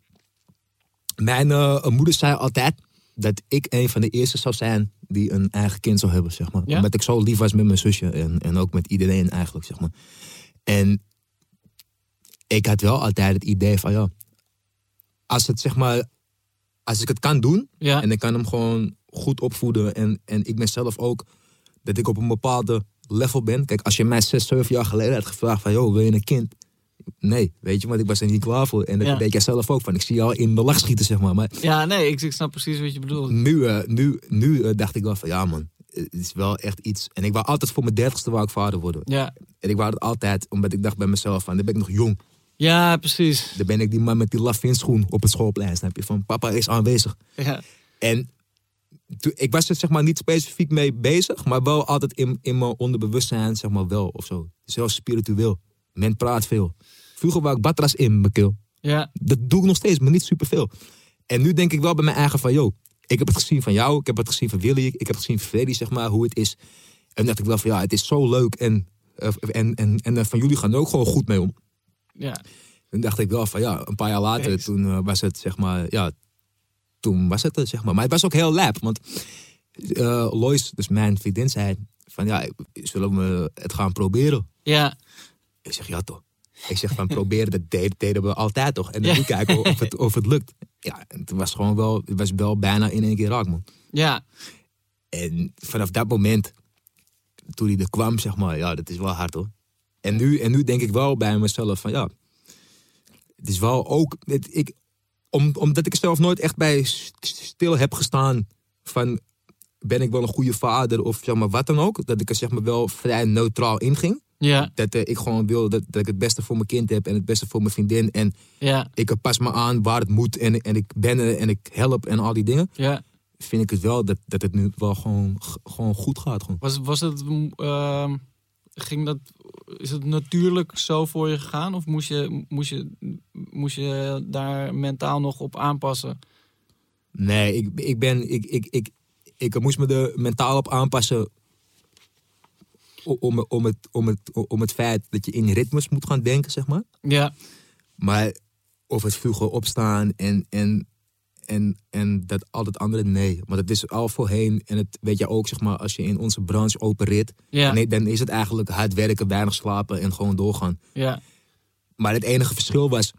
Mijn eh, moeder zei altijd dat ik een van de eerste zou zijn die een eigen kind zou hebben, zeg maar. Ja? Omdat ik zo lief was met mijn zusje en, en ook met iedereen eigenlijk, zeg maar. En ik had wel altijd het idee van, ja, als het zeg maar, als ik het kan doen, Ja, En ik kan hem gewoon goed opvoeden. En, en ik ben zelf ook dat ik op een bepaalde level ben. Kijk, als je mij zes, zeven jaar geleden had gevraagd van... joh, wil je een kind? Nee, weet je, want ik was er niet klaar voor. En dat Ja. weet jij zelf ook van. Ik zie je al in de lach schieten, zeg maar. Maar ja nee, ik, ik snap precies wat je bedoelt. nu, eh, nu, nu eh, dacht ik wel van... ja man, het is wel echt iets. En ik wou altijd voor mijn dertigste wou ik vader worden. Ja, En ik wou het altijd, omdat ik dacht bij mezelf van, dan ben ik nog jong. ja precies. Dan ben ik die man met die lafinschoen op het schoolplein, snap je? Van papa is aanwezig. Ja, En ik was er zeg maar niet specifiek mee bezig, maar wel altijd in, in mijn onderbewustzijn zeg maar wel of zo. Zelfs spiritueel. Men praat veel. Vroeger wou ik batras in mijn keel. ja, Dat doe ik nog steeds, maar niet superveel. En nu denk ik wel bij mijn eigen van, yo, ik heb het gezien van jou, ik heb het gezien van Willy, ik heb het gezien van Freddy, zeg maar, hoe het is. En dacht ik wel van, ja, het is zo leuk en, en, en, en van jullie gaan er ook gewoon goed mee om. ja. Toen dacht ik wel van, ja, een paar jaar later, toen eh, was het, zeg maar, ja, toen was het, eh, zeg maar. Maar het was ook heel lap, want eh Lois, dus mijn vriendin, zei van, ja, zullen we het gaan proberen? Ja, Ik zeg, ja toch. Ik zeg van proberen, dat deden, deden we altijd toch. En dan Ja. kijken of het, of het lukt. Ja, en het was gewoon wel, het was wel bijna in één keer raak, man. ja, En vanaf dat moment, toen hij er kwam, zeg maar, ja, dat is wel hard hoor. En nu, en nu denk ik wel bij mezelf van, ja, het is wel ook, het, ik, om, omdat ik zelf nooit echt bij st- stil heb gestaan van, ben ik wel een goede vader of zeg maar wat dan ook. Dat ik er zeg maar wel vrij neutraal in ging. ja, Dat eh, ik gewoon wil dat, dat ik het beste voor mijn kind heb en het beste voor mijn vriendin. En ja, ik pas me aan waar het moet en, en ik ben er en ik help en al die dingen. ja. Vind ik het wel dat, dat het nu wel gewoon, gewoon goed gaat. Gewoon. Was, was het, ehm, ging dat, is het natuurlijk zo voor je gegaan? Of moest je, moest je, moest je daar mentaal nog op aanpassen? Nee, ik, ik ben. Ik, ik, ik, ik moest me er mentaal op aanpassen. Om, om, het, om, het, om het feit dat je in ritmes moet gaan denken, zeg maar. Ja, Maar of het vroeger opstaan en, en, en, en dat al het andere, nee. Maar dat is al voorheen. En het weet je ook, zeg maar, als je in onze branche opereert. ja, Nee, dan is het eigenlijk hard werken, weinig slapen en gewoon doorgaan. ja, Maar het enige verschil was,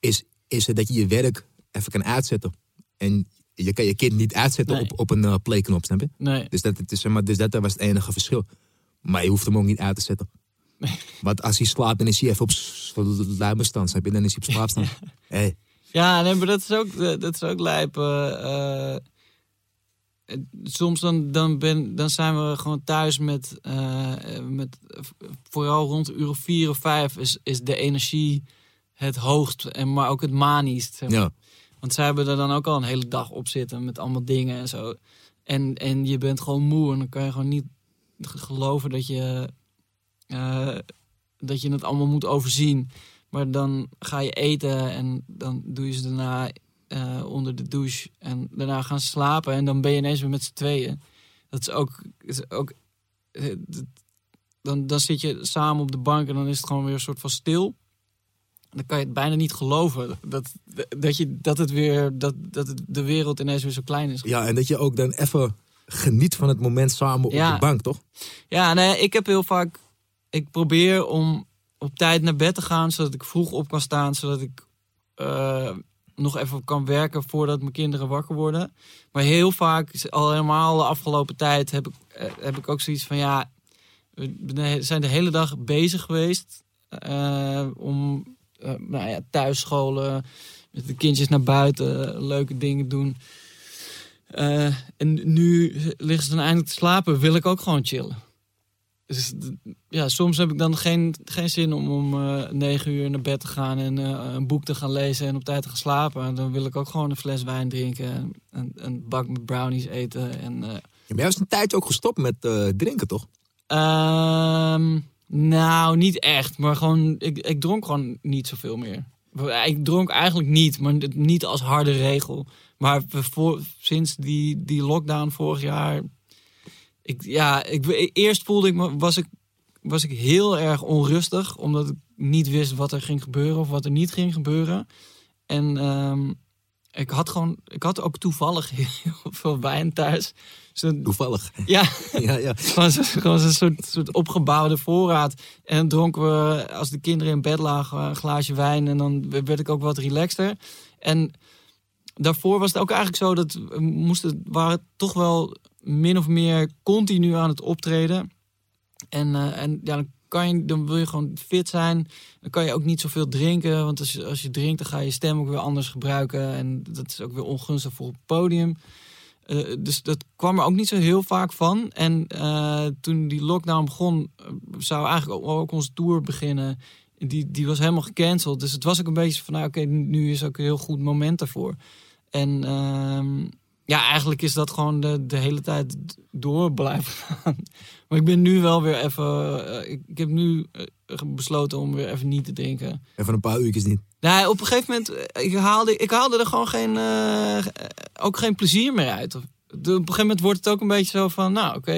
is, is dat je je werk even kan uitzetten. En je kan je kind niet uitzetten Nee. op, op een eh, playknop, snap je? nee, Dus dat, het is, zeg maar, dus dat was het enige verschil. Maar je hoeft hem ook niet uit te zetten. Want als hij slaapt, dan is hij even op luimerstand, snap je? Dan is hij op slaapstand. Hey, Ja, nee, maar dat is ook, eh, dat is ook lijp. eh, eh, soms dan, dan, ben, dan zijn we gewoon thuis met, met vooral rond uur of vier of vijf is, is de energie het hoogst, en maar ook het maniest. zeg maar. ja. Want zij hebben er dan ook al een hele dag op zitten met allemaal dingen en zo. En, en je bent gewoon moe en dan kan je gewoon niet geloven dat je, dat je het allemaal moet overzien. Maar dan ga je eten en dan doe je ze daarna eh, onder de douche. En daarna gaan ze slapen en dan ben je ineens weer met z'n tweeën. Dat is ook... Is ook dan, dan zit je samen op de bank en dan is het gewoon weer een soort van stil. Dan kan je het bijna niet geloven dat, dat, je, dat, het weer, dat, dat het, de wereld ineens weer zo klein is. ja, en dat je ook dan even geniet van het moment samen op Ja. de bank, toch? Ja, nee, ik heb heel vaak. Ik probeer om op tijd naar bed te gaan, zodat ik vroeg op kan staan, zodat ik eh, nog even kan werken voordat mijn kinderen wakker worden. Maar heel vaak, al helemaal de afgelopen tijd, heb ik, eh, heb ik ook zoiets van ja, we zijn de hele dag bezig geweest eh, om nou ja, thuisscholen, met de kindjes naar buiten, leuke dingen doen. En nu liggen ze dan eindelijk te slapen, wil ik ook gewoon chillen. Dus ja, soms heb ik dan geen, geen zin om om eh, negen uur naar bed te gaan en eh, een boek te gaan lezen en op tijd te gaan slapen. En dan wil ik ook gewoon een fles wijn drinken en een, een bak met brownies eten. En, eh, Ja, maar jij was een tijdje ook gestopt met drinken, toch? Ehm, nou, niet echt. Maar gewoon, ik, ik dronk gewoon niet zoveel meer. Ik dronk eigenlijk niet, maar niet als harde regel. Maar voor, sinds die, die lockdown vorig jaar. Ik, ja, ik, eerst voelde ik me, was ik, was ik heel erg onrustig. Omdat ik niet wist wat er ging gebeuren of wat er niet ging gebeuren. En ehm, ik had gewoon, ik had ook toevallig heel veel wijn thuis. Dan- Toevallig. ja, ja, ja. gewoon zo- gewoon zo'n soort, soort opgebouwde voorraad. En dronken we, als de kinderen in bed lagen, een glaasje wijn. En dan werd ik ook wat relaxter. En daarvoor was het ook eigenlijk zo dat we moesten, waren toch wel min of meer continu aan het optreden. En, eh, en ja, dan, kan je, dan wil je gewoon fit zijn. Dan kan je ook niet zoveel drinken. Want als je, als je drinkt, dan ga je stem ook weer anders gebruiken. En dat is ook weer ongunstig voor het podium. Eh, dus dat kwam er ook niet zo heel vaak van. En eh, toen die lockdown begon, zou eigenlijk ook, ook onze tour beginnen. Die, die was helemaal gecanceld. Dus het was ook een beetje van, nou, oké, nu is ook een heel goed moment daarvoor. En ehm, ja, eigenlijk is dat gewoon de, de hele tijd door blijven gaan. Maar ik ben nu wel weer even. eh, ik, ik heb nu eh, besloten om weer even niet te drinken. Even een paar uurtjes niet. Nou, op een gegeven moment, eh, ik haalde, ik haalde er gewoon geen, ook geen plezier meer uit. Of- de- Op een gegeven moment wordt het ook een beetje zo van, nou oké,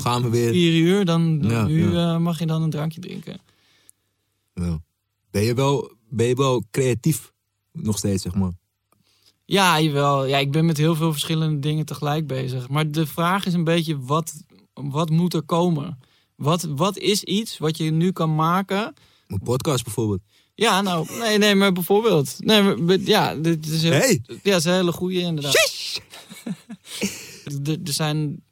Gaan we weer. vier uur, dan, dan Ja, nu ja. mag je dan een drankje drinken. Ja. Ben, je wel, ben je wel creatief nog steeds, zeg maar? Ja, jawel. Ja, ik ben met heel veel verschillende dingen tegelijk bezig. Maar de vraag is een beetje, wat, wat moet er komen? Wat, wat is iets wat je nu kan maken? Een podcast bijvoorbeeld. Ja, nou, nee, nee, maar bijvoorbeeld. Nee, maar, ja, dit is heel, Hey! ja, dat is een hele goede inderdaad. er, er zijn,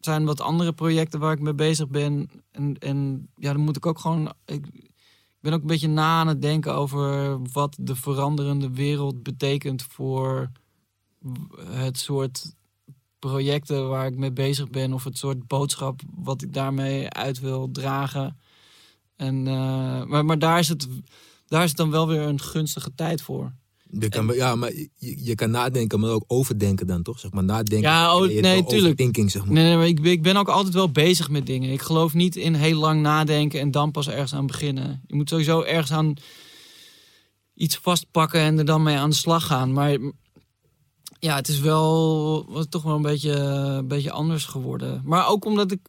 zijn wat andere projecten waar ik mee bezig ben. En, en ja, dan moet ik ook gewoon. Ik ben ook een beetje na aan het denken over wat de veranderende wereld betekent voor het soort projecten waar ik mee bezig ben. Of het soort boodschap wat ik daarmee uit wil dragen. En, eh, maar, maar daar is, het, daar is het dan wel weer een gunstige tijd voor. Je kan, ja, maar je, je kan nadenken, maar ook overdenken dan, toch? Zeg maar nadenken. Ja, oh, nee, tuurlijk. zeg maar. Nee, nee, maar ik, ben- ik ben ook altijd wel bezig met dingen. Ik geloof niet in heel lang nadenken en dan pas ergens aan beginnen. Je moet sowieso ergens aan iets vastpakken en er dan mee aan de slag gaan. Maar ja, het is wel was toch wel een beetje, een beetje anders geworden. Maar ook omdat ik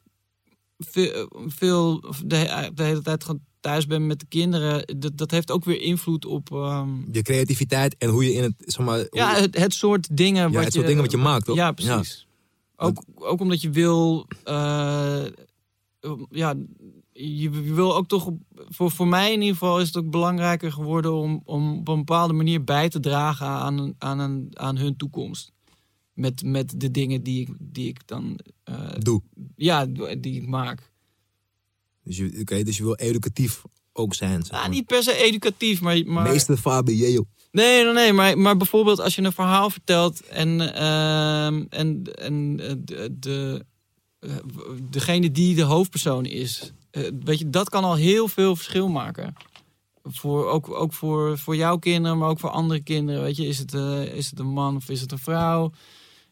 veel, veel de, de hele tijd thuis ben met de kinderen. Dat, dat heeft ook weer invloed op ehm, Je creativiteit en hoe je in het, zeg maar... ja, het, het soort dingen ja, wat het je... soort dingen wat je maakt, toch? Ja, precies. Ook, ook omdat je wil... eh, ja, je, je wil ook toch... Voor, voor mij in ieder geval is het ook belangrijker geworden... om, om op een bepaalde manier bij te dragen aan, aan, een, aan hun toekomst. Met, met de dingen die ik, die ik dan... eh, Doe. ja, die ik maak. Dus je, oké, dus je wil educatief ook zijn, zeg Ah, niet per se educatief, maar... maar Meester Fabi Jeo. Nee, nee, nee. Maar, maar bijvoorbeeld als je een verhaal vertelt en, ehm, en, en eh, de, de, eh, degene die de hoofdpersoon is, eh, weet je, dat kan al heel veel verschil maken. Voor, ook ook voor, voor jouw kinderen, maar ook voor andere kinderen. Weet je, is het, is het een man of is het een vrouw?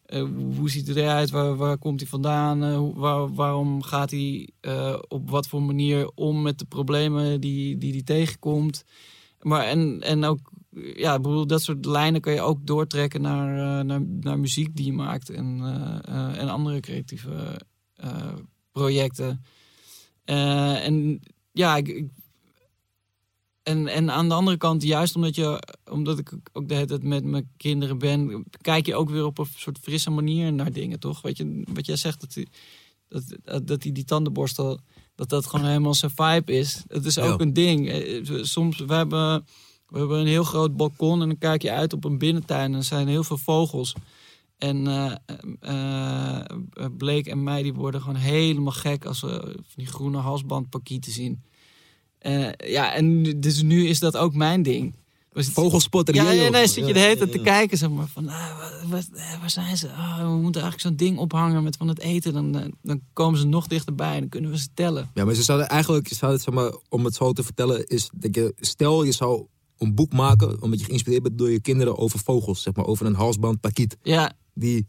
Eh, hoe ziet hij eruit? Waar, waar komt hij vandaan? Eh, waarom gaat hij eh, op wat voor manier om met de problemen die die, die tegenkomt? Maar en, en ook, ja, ik bedoel, dat soort lijnen kun je ook doortrekken naar, naar, naar muziek die je maakt en, en andere creatieve projecten. En ja, ik- en, en aan de andere kant, juist omdat, je, omdat ik ook de hele tijd met mijn kinderen ben, kijk je ook weer op een soort frisse manier naar dingen, toch? Weet je, wat jij zegt, dat die, dat, dat die, die tandenborstel, dat dat gewoon helemaal zijn vibe is. Het is ook Ja. een ding. Eh, Soms, we hebben, we hebben een heel groot balkon en dan kijk je uit op een binnentuin en er zijn heel veel vogels. En eh eh, eh, Blake en mij die worden gewoon helemaal gek als we van die groene halsbandparkieten zien. Eh, ja, en dus nu is dat ook mijn ding. Vogelspotter ja, ja, nee, zit je de hele tijd te kijken, zeg maar, van ah, waar, waar, eh, waar zijn ze? Ah, we moeten eigenlijk zo'n ding ophangen met van het eten. Dan, eh, dan komen ze nog dichterbij en dan kunnen we ze tellen. Ja, maar ze zouden eigenlijk, ze zouden, zeg maar, om het zo te vertellen, is dat je, stel je zou een boek maken, omdat je geïnspireerd bent door je kinderen over vogels, zeg maar, over een halsband pakiet, Ja, die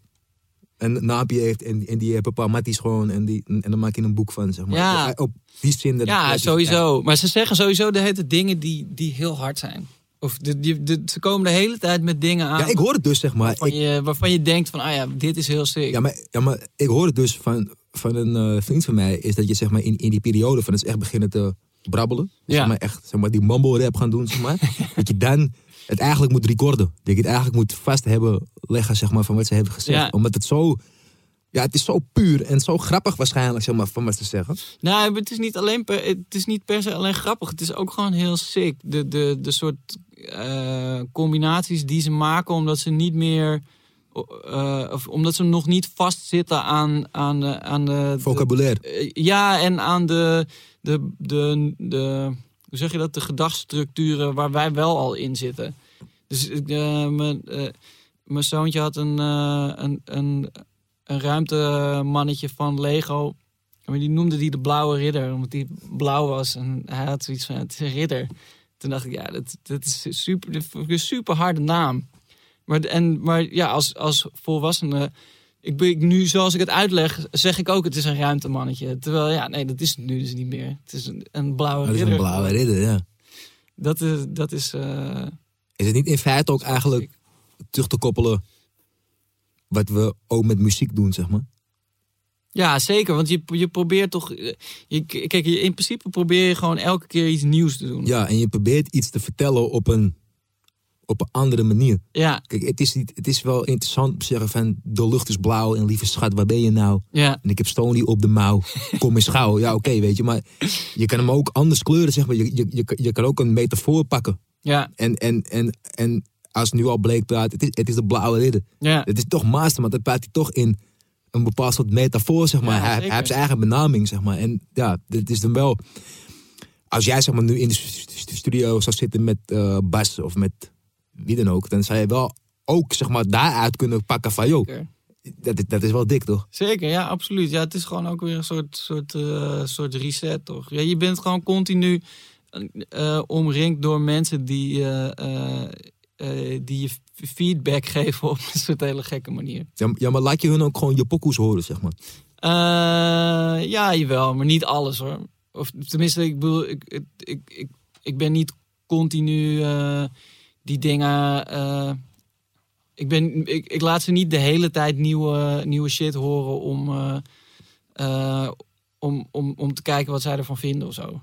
een naampje heeft en, en die heeft een paar matties gewoon en, die, en dan maak je een boek van, zeg maar. Ja. Op die zin. ja sowieso. Maar ze zeggen sowieso de hele dingen die, die heel hard zijn. Of de, die, de, ze komen de hele tijd met dingen aan Ja, ik hoor het dus, zeg maar. waarvan, Ik, je, waarvan je denkt van, ah ja, dit is heel sick. ja, maar, ja, maar ik hoor het dus van, van een eh, vriend van mij, is dat je zeg maar in, in die periode van het echt beginnen te brabbelen, dus Ja. zeg maar echt zeg maar, die mumble rap gaan doen, zeg maar, dat je dan het eigenlijk moet recorden. Dat je het eigenlijk moet vast hebben leggen, zeg maar, van wat ze hebben gezegd. Ja. Omdat het zo, ja, het is zo puur en zo grappig waarschijnlijk, zeg maar, van wat ze zeggen. Nou, het is niet alleen per, het is niet per se alleen grappig. Het is ook gewoon heel sick. De, de, de soort eh, combinaties die ze maken, omdat ze niet meer. eh, of omdat ze nog niet vastzitten aan, aan, de, aan de, Vocabulaire. eh, ja, en aan de, de, de, de, hoe zeg je dat, de gedachtstructuren waar wij wel al in zitten. Dus mijn, mijn zoontje had een, een, een, een ruimtemannetje van Lego. Maar die noemde die de Blauwe Ridder, omdat die blauw was. En hij had zoiets van, het is een ridder. Toen dacht ik, ja, dat, dat is super, een super harde naam. Maar, en, maar ja, als, als volwassene, ik, ben, nu zoals ik het uitleg, zeg ik ook, het is een ruimtemannetje. Terwijl, ja, nee, dat is het nu dus niet meer. Het is een, een blauwe ridder. Het is een blauwe ridder, ja. Dat is, dat is uh, is het niet in feite ook eigenlijk terug te koppelen wat we ook met muziek doen, zeg maar? Ja, zeker. Want je, je probeert toch. Je, kijk, je, in principe probeer je gewoon elke keer iets nieuws te doen. Ja, en je probeert iets te vertellen op een, op een andere manier. Ja. Kijk, het is, niet, het is wel interessant om te zeggen van de lucht is blauw en lieve schat, waar ben je nou? Ja. En ik heb Stony op de mouw. Kom eens gauw. Ja, oké, weet je. Maar je kan hem ook anders kleuren, zeg maar. Je, je, je, je kan ook een metafoor pakken. Ja. En, en, en, en als nu al bleek praat, het is, het is de blauwe ridder. Ja. Het is toch master, maar dat praat hij toch in een bepaald soort metafoor, zeg maar. Ja, hij, heeft zijn eigen benaming, zeg maar. En ja, dit is dan wel... Als jij zeg maar nu in de stu- stu- studio zou zitten met eh, Bas of met wie dan ook, dan zou je wel ook zeg maar daaruit kunnen pakken van, joh, dat, is- dat is wel dik, toch? Zeker, ja, absoluut. Ja, het is gewoon ook weer een soort, soort, eh, soort reset, toch? Ja, je bent gewoon continu eh, omringd door mensen die, eh, die je feedback geven op een soort hele gekke manier. Ja, ja, maar laat je hun ook gewoon je pokoes horen, zeg maar. Eh, ja, jawel, maar niet alles hoor. Of tenminste, ik bedoel, ik, ik, ik, ik, ik ben niet continu eh, die dingen. ik, ben, ik, ik laat ze niet de hele tijd nieuwe, nieuwe shit horen om, om, om, om te kijken wat zij ervan vinden of zo.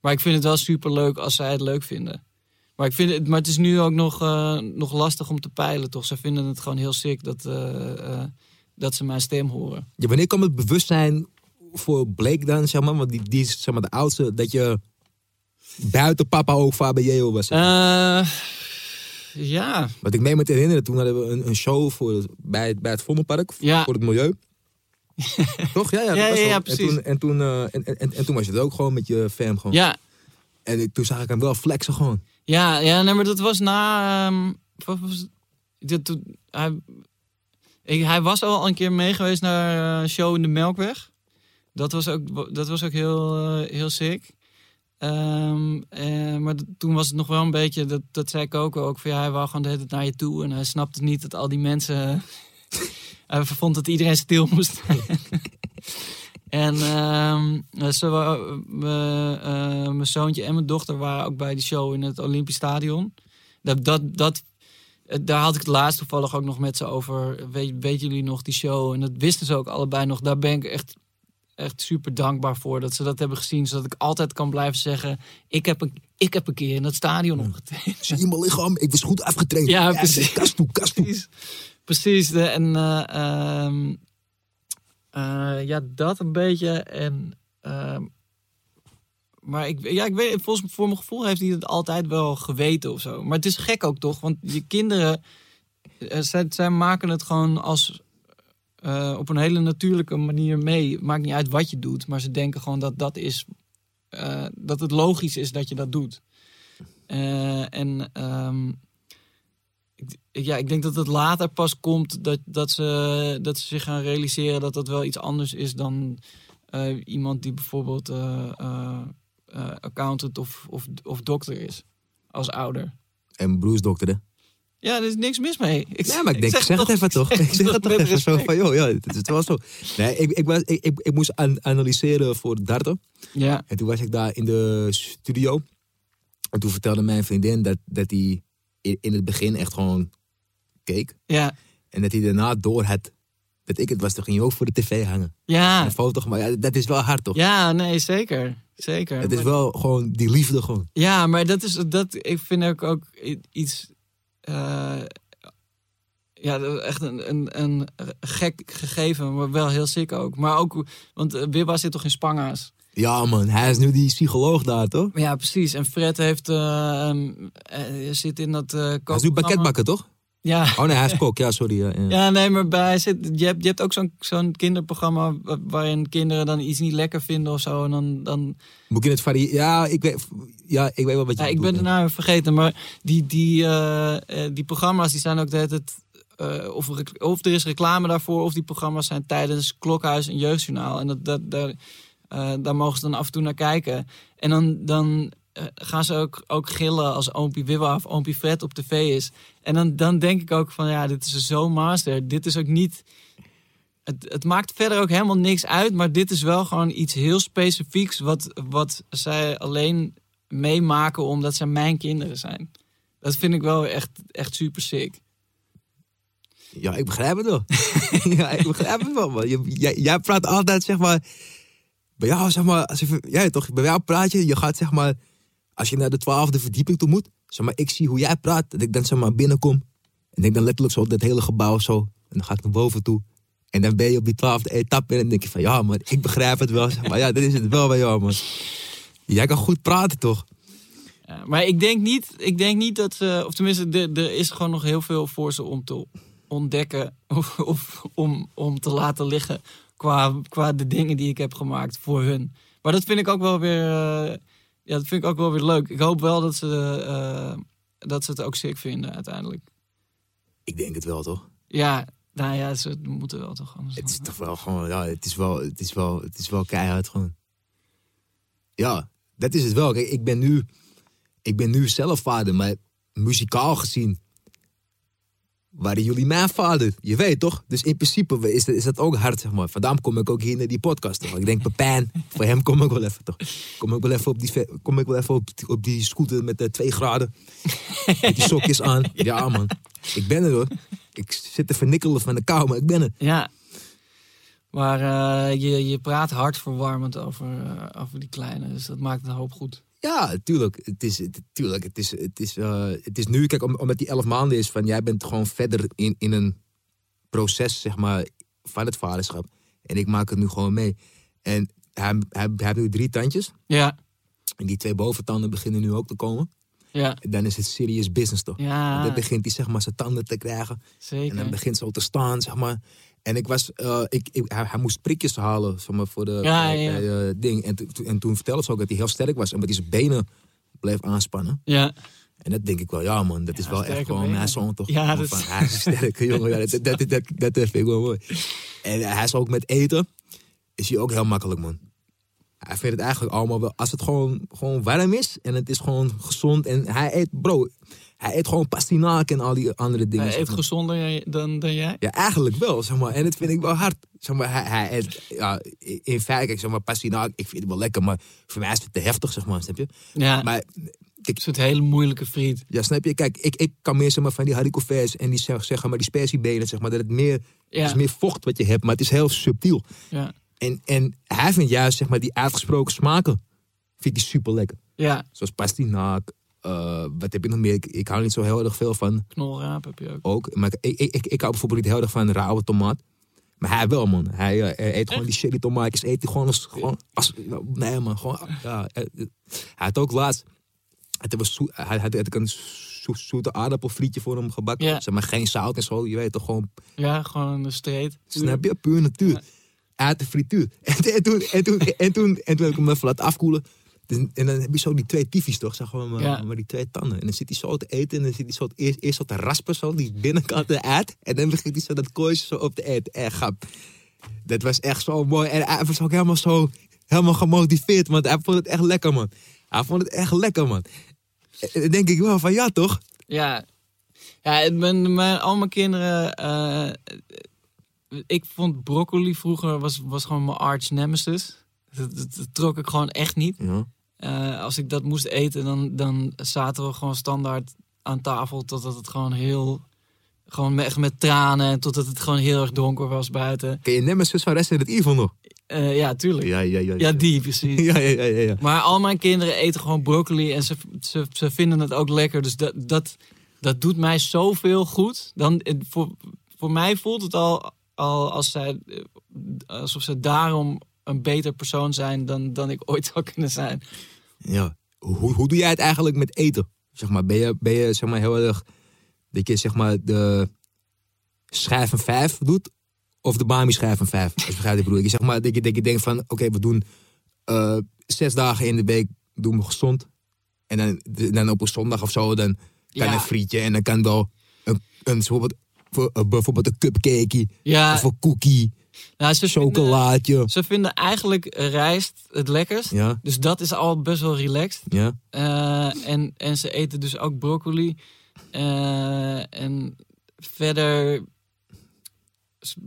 Maar ik vind het wel super leuk als zij het leuk vinden. Maar, ik vind het, maar het is nu ook nog, eh, nog lastig om te peilen, toch? Ze vinden het gewoon heel sick dat, eh, eh, dat ze mijn stem horen. Ja, wanneer kwam het bewustzijn voor Blake dan, zeg maar, want die, die is zeg maar de oudste, dat je buiten papa ook Fabio was. zeg maar. Ja, Wat ik mee moet herinneren, toen hadden we een, een show voor, bij, het- bij het Vondelpark Ja. voor het milieu. Toch? Ja, ja, dat Ja, was ja, En precies. toen, en, toen, en, en, en toen was je het ook gewoon met je fam. Gewoon. ja, En ik, toen zag ik hem wel flexen gewoon. Ja, ja nee, maar dat was na. ehm, hij, hij was al een keer mee geweest naar een show in de Melkweg. Dat was ook, dat was ook heel, eh, heel sick. Ehm, eh, maar toen was het nog wel een beetje, dat, dat zei ik ook ook van ja, hij wou gewoon de hele tijd naar je toe. En hij snapte niet dat al die mensen, hij vond dat iedereen stil moest. en ehm, ze, eh, mijn zoontje en mijn dochter waren ook bij die show in het Olympisch Stadion. Dat, dat, dat, eh, daar had ik het laatst toevallig ook nog met ze over. Weet, weten jullie nog die show? En dat wisten ze ook allebei nog. Daar ben ik echt, echt super dankbaar voor dat ze dat hebben gezien. Zodat ik altijd kan blijven zeggen: ik heb een, ik heb een keer in dat stadion opgetreden. Zie je mijn lichaam? Ik was goed afgetraind. Ja, precies. zei, Kast toe, kast toe. Precies. Precies. De, en eh, ehm, eh, ja, dat een beetje. En, ehm, maar ik, ja, ik weet, volgens voor mijn gevoel heeft hij het altijd wel geweten of zo. Maar het is gek ook toch? Want je kinderen, eh, zij, zij maken het gewoon als. eh, op een hele natuurlijke manier mee. Maakt niet uit wat je doet, maar ze denken gewoon dat dat is. dat het logisch is dat je dat doet. En ehm, ik, ja, ik denk dat het later pas komt dat, dat, ze, dat ze zich gaan realiseren dat dat wel iets anders is dan eh, iemand die bijvoorbeeld eh, eh, accountant of, of, of dokter is als ouder. En broersdokter, hè? Ja, er is niks mis mee. Ik, Ja, maar ik denk, ik zeg het toch- even toch. Ik zeg het toch even zo van, joh, ja, het is wel zo. Nee, ik, ik, was, ik, ik, ik moest an- analyseren voor darten. Ja, En toen was ik daar in de studio. En toen vertelde mijn vriendin dat, dat hij in, in het begin echt gewoon keek. ja, En dat hij daarna door had dat ik het was. Toen ging hij ook voor de tv hangen. ja. Een foto gemaakt. Ja, dat is wel hard, toch? Ja, nee, zeker. Zeker. het is Maar- wel gewoon die liefde gewoon. Ja, maar dat is dat. Ik vind ook ook iets. eh, ja, echt een, een, een gek gegeven, maar wel heel sick ook. Maar ook, want eh, Wibba zit toch in Spanga's? Ja man, hij is nu die psycholoog daar, toch? Ja, precies. En Fred heeft, eh, zit in dat eh Hij is nu pakketbakken, toch? Ja. Oh nee, hij is kok. Ja, sorry. Ja, ja. Ja, nee, maar bij zit, je, hebt, je hebt ook zo'n zo'n kinderprogramma wa- waarin kinderen dan iets niet lekker vinden of zo. En dan, dan Moet in het variëren? Ja, ik weet, ja, ik weet wel wat je Ja, ik ben de naam vergeten, maar die, die, die programma's die zijn ook de hele tijd of, er is reclame daarvoor, of die programma's zijn tijdens Klokhuis en Jeugdjournaal. En dat, dat, daar, eh, daar mogen ze dan af en toe naar kijken. En dan, dan eh, gaan ze ook, ook gillen als Oompie Wibba of Oompie Fred op tv is. En dan, dan denk ik ook van ja, dit is zo master. Dit is ook niet... Het, het maakt verder ook helemaal niks uit, maar dit is wel gewoon iets heel specifieks wat, wat zij alleen meemaken omdat zij mijn kinderen zijn. Dat vind ik wel echt, echt super sick. Ja, ik begrijp het wel. ja, ik begrijp het wel, man. Jij praat altijd, zeg maar... Bij jou, zeg maar... Als jij toch, bij jou praat je, je gaat, zeg maar... Als je naar de twaalfde verdieping toe moet... Zeg maar, ik zie hoe jij praat. Dat ik dan, zeg maar, binnenkom. En ik dan letterlijk zo dat hele gebouw zo... En dan ga ik naar boven toe. En dan ben je op die twaalfde etappe. En dan denk je van, ja, man, ik begrijp het wel. Maar, ja, dit is het wel bij jou, man. Jij kan goed praten, toch? Maar ik denk niet, ik denk niet dat ze, of tenminste, er, er is gewoon nog heel veel voor ze om te ontdekken of, of om, om te laten liggen qua, qua de dingen die ik heb gemaakt voor hun. Maar dat vind ik ook wel weer, eh, ja, dat vind ik ook wel weer leuk. Ik hoop wel dat ze, eh, dat ze het ook sick vinden uiteindelijk. Ik denk het wel, toch? Ja, nou ja, ze moeten wel toch anders. Het is dan- toch wel gewoon, ja, het is wel, het is wel, het is wel keihard gewoon. Ja, dat is het wel. Kijk, ik ben nu, ik ben nu zelf vader, maar muzikaal gezien waren jullie mijn vader. Je weet toch? Dus in principe is dat, is dat ook hard, zeg maar. Vandaar kom ik ook hier naar die podcast. Toch? Ik denk, Pepijn, voor hem kom ik wel even, toch? Kom ik wel even op die, kom ik wel even op, op die scooter met de twee graden. Met die sokjes aan. Ja, man. Ik ben er, hoor. Ik zit te vernikkelen van de kou, maar ik ben er. Ja. Maar eh, je, je praat hartverwarmend over, eh, over die kleine, dus dat maakt een hoop goed. Ja, tuurlijk. Het is, tuurlijk, het is, het is, eh, het is nu, kijk, om- omdat die elf maanden is, van jij bent gewoon verder in, in een proces, zeg maar, van het vaderschap. En ik maak het nu gewoon mee. En hij, hij, hij heeft nu drie tandjes. Ja, En die twee boventanden beginnen nu ook te komen. ja, En dan is het serious business toch? ja Dan begint hij, zeg maar, zijn tanden te krijgen. En dan zeker. begint zo te staan, zeg maar. En ik was, eh, ik, ik, hij, hij moest prikjes halen, zeg voor de Ja, bij- ja. bij, eh, ding. En, to- en toen vertelde ze ook dat hij heel sterk was. Omdat hij zijn benen bleef aanspannen. Ja, En dat denk ik wel, ja man, dat is wel echt gewoon benen. mijn zoon toch? Ja, dat- van, hij is sterke jongen, ja, dat, dat, dat, dat, dat vind ik wel mooi. En hij is ook met eten, is hij ook heel makkelijk man. Hij vindt het eigenlijk allemaal wel, als het gewoon, gewoon warm is en het is gewoon gezond. En hij eet, bro, hij eet gewoon pastinaak en al die andere dingen. hij zeg eet maar. gezonder dan, dan jij. Ja, eigenlijk wel, zeg maar. En dat vind ik wel hard. Zeg maar, hij, hij eet, ja, in feite, zeg maar, pastinaak, ik vind het wel lekker, maar voor mij is het te heftig, zeg maar, snap je? Ja, Maar het is een hele moeilijke friet. Ja, snap je? Kijk, ik, ik kan meer zeg maar, van die haricots en die zeg, maar die spersiebenen, zeg maar, dat het meer, Ja. het is meer vocht wat je hebt, maar het is heel subtiel. Ja, En, en hij vindt juist zeg maar, die uitgesproken smaken, vindt hij super lekker. ja Zoals pastinaak, eh, wat heb je nog meer? Ik, ik hou niet zo heel erg veel van knolraap heb je ook. ook. Maar ik, ik, ik, ik hou bijvoorbeeld niet heel erg van rauwe tomaat. Maar hij wel, man. Hij eh, eet gewoon die cherry tomaatjes. Eet hij gewoon als... Gewoon als nee, man. Gewoon, ja, eh, hij had ook laatst... Was zoet, hij had, had een zo- zoete aardappelfrietje voor hem gebakken. Ja. Zeg maar geen zout en zo. Je weet toch gewoon... Ja, gewoon een street. Snap je? Puur natuur. Uit de frituur. En, en, toen, en, toen, en, toen, en toen heb ik hem even laten afkoelen. Dus- En dan heb je zo die twee tyfies toch? Zeg maar, maar, Ja. maar die twee tanden. En dan zit hij zo te eten. En dan zit hij zo eerst, eerst zo te raspen, zo, die binnenkant eruit. En dan begint hij zo dat kooisje zo op te eten. Echt grap. Dat was echt zo mooi. En hij was ook helemaal zo helemaal gemotiveerd. Want hij vond het echt lekker, man. Hij vond het echt lekker, man. En dan denk ik wel van ja, toch? Ja, ja mijn, mijn, al mijn kinderen. eh, ik vond broccoli vroeger was, was gewoon mijn arch nemesis. Dat, dat- dat trok ik gewoon echt niet. Ja. Eh, als ik dat moest eten, dan, dan zaten we gewoon standaard aan tafel totdat het gewoon heel. Gewoon met, echt met tranen en totdat het gewoon heel erg donker was buiten. Ken je Nemesis van Resident Evil nog? Eh, ja, tuurlijk. Ja, Ja, ja, ja. die precies. Ja, ja, ja, ja. ja. Maar al mijn kinderen eten gewoon broccoli en ze, ze, ze vinden het ook lekker. Dus dat, dat, dat doet mij zoveel goed. Dan, voor, voor mij voelt het al, al als zij, eh, alsof ze daarom een beter persoon zijn dan, dan ik ooit zou kunnen zijn. Ja. Hoe, hoe doe jij het eigenlijk met eten? Zeg maar, ben je, ben je zeg maar, heel erg dat je zeg maar, de schijf van vijf doet? Of de bami schijf van vijf? Als je begrijpt ik bedoel. Je, zeg maar, dat, je, dat je denkt van, oké, we doen eh, zes dagen in de week doen we gezond. En dan, dan op een zondag of zo, dan kan Ja. een frietje en dan kan wel een, een bijvoorbeeld Voor, eh, bijvoorbeeld een cupcake. Ja. Of een cookie. Nou, ze vinden, Chocolaatje. ze vinden eigenlijk rijst het lekkerst. Ja, Dus dat is al best wel relaxed. ja. Eh, en, en ze eten dus ook broccoli. Eh, en verder,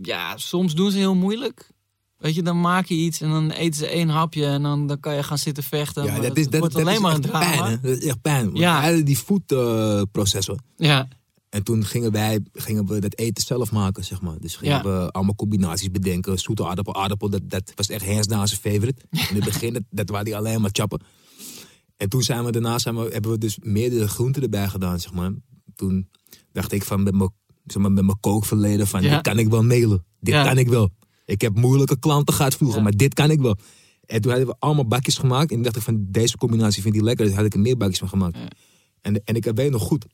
ja, soms doen ze heel moeilijk. Weet je, dan maak je iets en dan eten ze één hapje en dan, dan kan je gaan zitten vechten. Ja, dat is, dat, wordt dat alleen is maar een drama. pijn, hè? Dat is echt pijn. Ja. die voedprocessor. Ja, En toen gingen wij gingen we dat eten zelf maken, zeg maar. Dus gingen Ja. we allemaal combinaties bedenken. Zoete aardappel, aardappel. Dat, dat was echt hands down zijn favorite. In het begin, dat, dat waren die alleen maar chappen. En toen zijn we daarna zijn we, hebben we dus meerdere groenten erbij gedaan, zeg maar. Toen dacht ik van met mijn, zeg maar, met mijn kookverleden van, Ja. dit kan ik wel mailen. Dit Ja. kan ik wel. Ik heb moeilijke klanten gehad vroeger, maar dit kan ik wel. En toen hadden we allemaal bakjes gemaakt. En toen dacht ik van, deze combinatie vind ik lekker. Dus had ik er meer bakjes van gemaakt. En, en ik weet nog goed.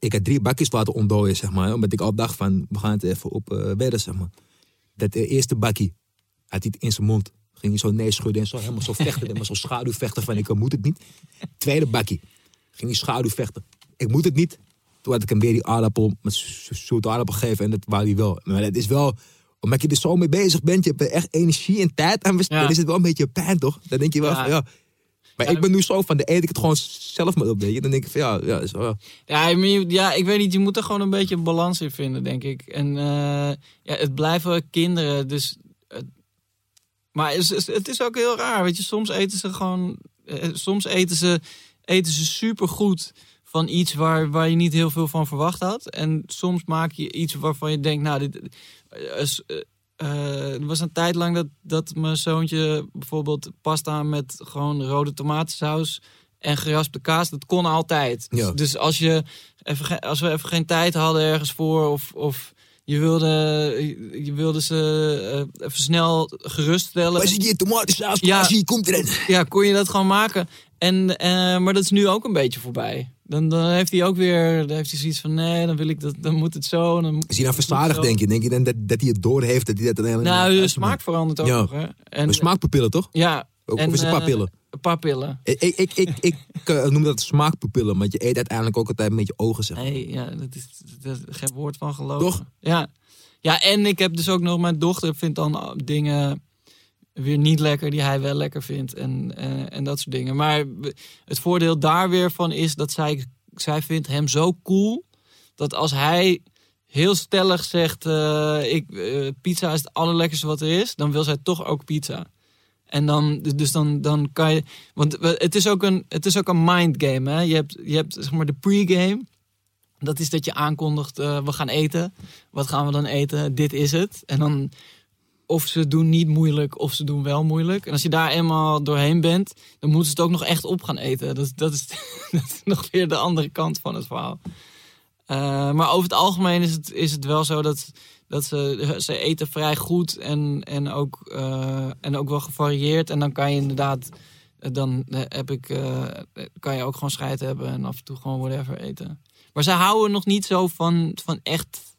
Ik had drie bakjes laten ontdooien, zeg maar. Omdat ik al dacht van, we gaan het even op eh wedden, zeg maar. Dat eh, eerste bakkie, had hij in zijn mond. Ging hij zo nee schudden en zo helemaal zo vechten. helemaal zo schaduwvechten van, ik eh, moet het niet. Tweede bakkie, ging hij schaduwvechten. Ik moet het niet. Toen had ik hem weer die aardappel, met zo- zoete aardappel gegeven. En dat wou hij wel. Maar het is wel, omdat je er zo mee bezig bent. Je hebt echt energie en tijd aan besteed. Ja. Dan is het wel een beetje pijn, toch? Dan denk je wel Ja. van, ja... Maar Ja, ik ben nu zo van, dan eet ik het gewoon zelf maar op, weet je. Dan denk ik van, ja, ja, is wel... Ja, je- ja, ik weet niet, je moet er gewoon een beetje balans in vinden, denk ik. En eh, ja, het blijven kinderen, dus... maar het is, het is ook heel raar, weet je. Soms eten ze gewoon... eh, soms eten ze, eten ze supergoed van iets waar, waar je niet heel veel van verwacht had. En soms maak je iets waarvan je denkt, nou, dit... eh, er was een tijd lang dat, dat mijn zoontje bijvoorbeeld pasta met gewoon rode tomatensaus en geraspte kaas, dat kon altijd. Dus- Ja. Dus als, je even, als we even geen tijd hadden ergens voor of, of je, wilde, je wilde ze eh, even snel geruststellen. Waar zit je tomatensaus? Ja. Ja. komt erin. Ja, kon je dat gewoon maken. En, eh, maar dat is nu ook een beetje voorbij. Dan, dan heeft hij ook weer dan heeft hij zoiets van nee, dan wil ik dat, dan moet het zo. Dan Is hij verstaandig, zo. denk je? Denk je dan dat, dat hij het door heeft? Dat hij dat helemaal Nou, de smaak verandert ook Ja. nog. Hè? En, Maar smaakpapillen, toch? Ja. Of en, is het een paar eh, pillen? Een paar pillen. Ik, ik, ik, ik, eh, noem dat smaakpapillen, want je eet uiteindelijk ook altijd met je ogen, zeg. Nee, ja, dat is, dat is geen woord van geloven. Toch? Ja. ja, en ik heb dus ook nog... Mijn dochter vindt dan dingen weer niet lekker die hij wel lekker vindt. En, eh, en dat soort dingen. Maar het voordeel daar weer van is dat zij, zij vindt hem zo cool... dat als hij heel stellig zegt... eh, ik, eh, pizza is het allerlekkerste wat er is... dan wil zij toch ook pizza. En dan, dus dan, dan kan je. Want het is ook een, het is ook een mindgame. Hè? Je hebt, je hebt zeg maar de pregame. Dat is dat je aankondigt, we gaan eten. Wat gaan we dan eten? Dit is het. En dan of ze doen niet moeilijk of ze doen wel moeilijk. En als je daar eenmaal doorheen bent, dan moeten ze het ook nog echt op gaan eten. Dat, dat, is, nog weer de andere kant van het verhaal. Eh, maar over het algemeen is het, is het wel zo dat, dat ze, ze eten vrij goed en, en, ook, eh, en ook wel gevarieerd. En dan kan je inderdaad, eh, dan heb ik, kan je ook gewoon scheid hebben en af en toe gewoon whatever eten. Maar ze houden nog niet zo van, van echt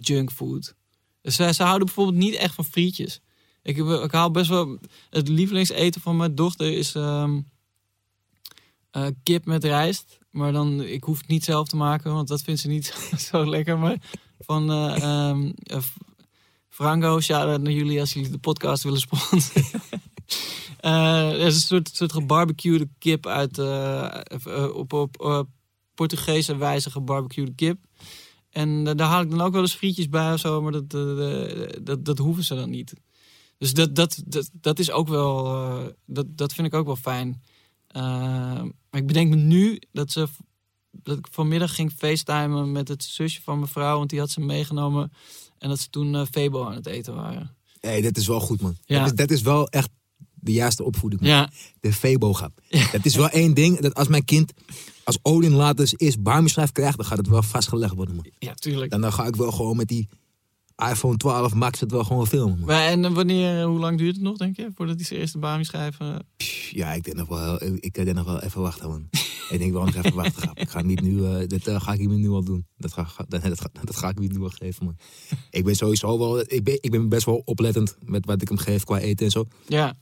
junkfood. Ze, ze houden bijvoorbeeld niet echt van frietjes. Ik, ik hou best wel. Het lievelingseten van mijn dochter is ehm, eh, kip met rijst. Maar dan, ik hoef het niet zelf te maken, want dat vindt ze niet zo lekker. Maar van eh ehm, eh, Franco, shout-out naar jullie als jullie de podcast willen sponsoren. Het is een soort, soort gebarbecuede kip uit, op, op eh, Portugese wijze gebarbecuede kip. En daar haal ik dan ook wel eens frietjes bij of zo, maar dat, eh, dat, dat hoeven ze dan niet. Dus dat, dat, dat, dat is ook wel, eh, dat, dat vind ik ook wel fijn. Eh, maar ik bedenk me nu dat, ze, dat ik vanmiddag ging facetimen met het zusje van mijn vrouw, want die had ze meegenomen. En dat ze toen Febo aan het eten waren. Hé, hey, dat is wel goed, man. Ja. Dat, is, dat is wel echt de juiste opvoeding. man. Ja, De Febo-grap. Dat is wel één ding, dat als mijn kind, als Odin later eens eerst barmischrijf krijgt, dan gaat het wel vastgelegd worden, man. ja, tuurlijk. Dan, dan ga ik wel gewoon met die iPhone 12 Max het wel gewoon filmen, man. Maar en eh, wanneer, hoe lang duurt het nog, denk je, voordat hij zijn eerste baan schrijven? Pff, Ja, ik denk nog wel, ik denk nog wel even wachten, man. ik denk wel nog even wachten. Ik ga niet nu, eh, dit eh, ga ik niet nu al doen. Dat ga, dat, dat, ga, dat ga ik niet nu al geven, man. Ik ben sowieso wel, ik ben, ik ben best wel oplettend met wat ik hem geef qua eten en zo. Ja,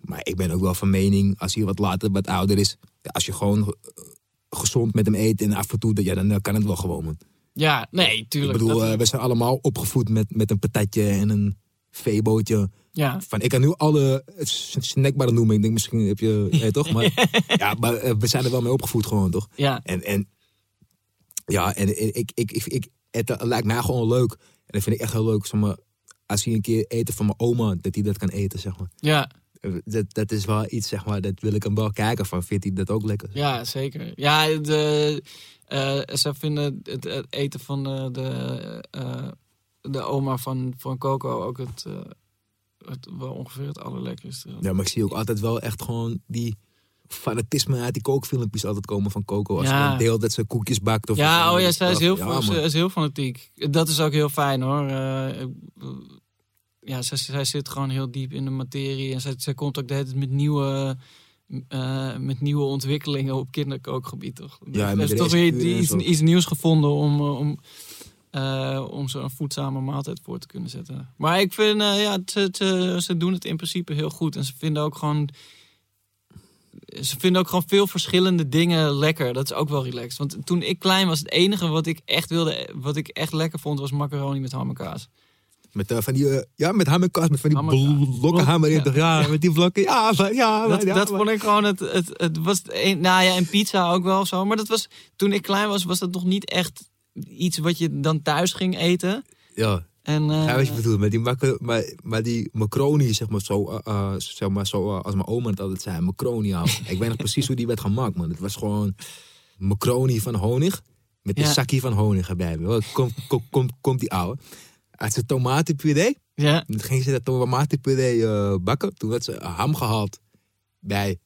Maar ik ben ook wel van mening, als hij wat later, wat ouder is, als je gewoon eh, gezond met hem eet en af en toe, ja, dan kan het wel gewoon, man. Ja, nee, Ik tuurlijk. bedoel, dat- eh, we zijn allemaal opgevoed met, met een patatje en een veebootje. ja. Van, ik kan nu alle s- snackbaren noemen. Ik denk misschien heb je, ja, toch? Maar, ja, maar eh, we zijn er wel mee opgevoed gewoon, toch? ja, En, en ja, en, ik, ik, ik, ik, het eh, lijkt mij gewoon leuk. En dat vind ik echt heel leuk. Zeg maar, als hij een keer eten van mijn oma, dat hij dat kan eten, zeg maar. ja, Dat, dat is wel iets, zeg maar, dat wil ik hem wel kijken van. Vindt hij dat ook lekker? ja, zeker. Ja, de, eh, ze vinden het, het eten van de, de, eh, de oma van, van Coco ook het, eh, het, wel ongeveer het allerlekkerste. Ja, maar ik zie ook altijd wel echt gewoon die fanatisme uit die kookfilmpjes altijd komen van Coco. Als Ja. een deel dat ze koekjes bakt. Of Ja, oh ja, zij is heel, Ja, ze is heel fanatiek. Dat is ook heel fijn hoor. Ja, zij, zij zit gewoon heel diep in de materie. En zij, zij komt ook de hele tijd met nieuwe, eh, met nieuwe ontwikkelingen op kinderkookgebied. Toch? Ja, en Ze met heeft toch weer en iets, nieuws gevonden om, eh, om, eh, om zo'n voedzame maaltijd voor te kunnen zetten. Maar ik vind, eh, ja, ze, ze, ze doen het in principe heel goed. En ze vinden ook gewoon ze vinden ook gewoon veel verschillende dingen lekker. Dat is ook wel relaxed. Want toen ik klein was, het enige wat ik echt wilde, wat ik echt lekker vond, was macaroni met ham en kaas. Met, eh, van die, eh, ja, met ham en kaas, met van die Ham en kaas. blokken hamer in. Ja. Ja, met die blokken. Ja, maar, ja, maar, Dat, ja, dat maar- vond ik gewoon het, het, het was nou ja, en pizza ook wel zo. Maar dat was, toen ik klein was, was dat nog niet echt iets wat je dan thuis ging eten. Ja, En, eh, ja, wat je bedoelt. Maar die, maar, maar die macaroni, zeg maar, zo, eh, eh, zeg maar, zo eh, als mijn oma het altijd zei, macaroni. ik weet nog precies hoe die werd gemaakt, man. Het was gewoon macaroni van honig, met een zakje van honig erbij. Wel, Komt kom, kom, komt die ouwe. Uit zijn tomatenpuree, ja, toen ging ze dat tomatenpuree eh bakken. Toen werd ze ham gehaald bij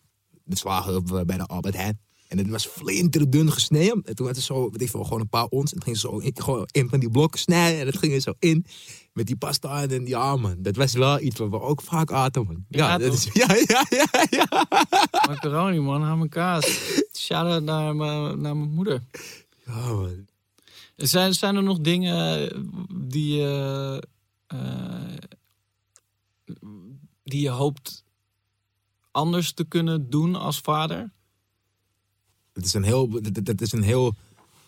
de slager eh, bij de Albert Heijn. En het was flinterdun gesneden. En toen werd het zo, weet ik veel, gewoon een paar ons. En toen ging ze zo in, gewoon in van die blokken snijden. En dat ging er zo in. Met die pasta en ja man. Dat was wel iets wat we ook vaak aten man. Ja, Ja, dat is, ja, ja, ja, ja. macaroni man, ham en kaas. Shout-out naar mijn moeder. Ja man. Zijn, zijn er nog dingen die je, eh, die je hoopt anders te kunnen doen als vader? Het is een heel, dat, is een heel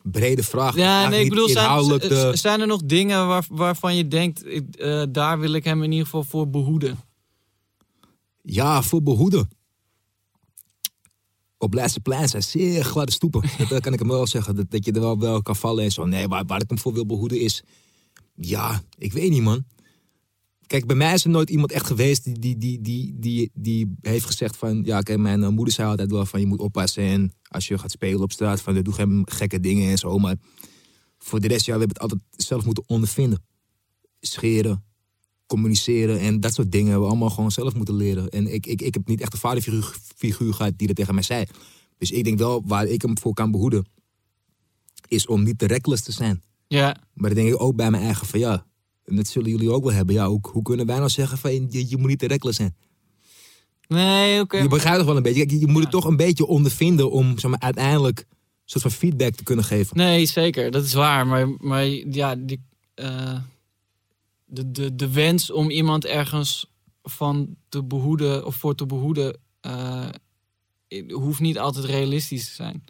brede vraag. Ja, nee, ik bedoel, zijn, de- zijn er nog dingen waar, waarvan je denkt, eh, daar wil ik hem in ieder geval voor behoeden? Ja, voor behoeden. Op Leidseplein zijn zeer gladde stoepen. dat kan ik hem wel zeggen. Dat, dat je er wel, wel kan vallen en zo. Nee, waar, waar ik hem voor wil behoeden is... Ja, ik weet niet, man. Kijk, bij mij is er nooit iemand echt geweest die, die, die, die, die, die heeft gezegd van... Ja, kijk, mijn eh, moeder zei altijd wel van je moet oppassen. En als je gaat spelen op straat, van doe geen gekke dingen en zo. Maar voor de rest, ja, we hebben het altijd zelf moeten ondervinden. Scheren, communiceren en dat soort dingen hebben we allemaal gewoon zelf moeten leren. En ik, ik, ik heb niet echt een vaderfiguur figuur gehad die dat tegen mij zei. Dus ik denk wel, waar ik hem voor kan behoeden, is om niet te reckless te zijn. Ja, Maar dan denk ik ook bij mijn eigen van ja, en dat zullen jullie ook wel hebben. Ja, hoe, hoe kunnen wij nou zeggen van je, je moet niet te reckless zijn? nee, oké. Je begrijpt het wel een beetje. Kijk, je moet het Ja. toch een beetje ondervinden om zeg maar, uiteindelijk een soort van feedback te kunnen geven. Nee, zeker, dat is waar. Maar, maar ja, die, eh, de, de, de wens om iemand ergens van te behoeden of voor te behoeden, eh, hoeft niet altijd realistisch te zijn.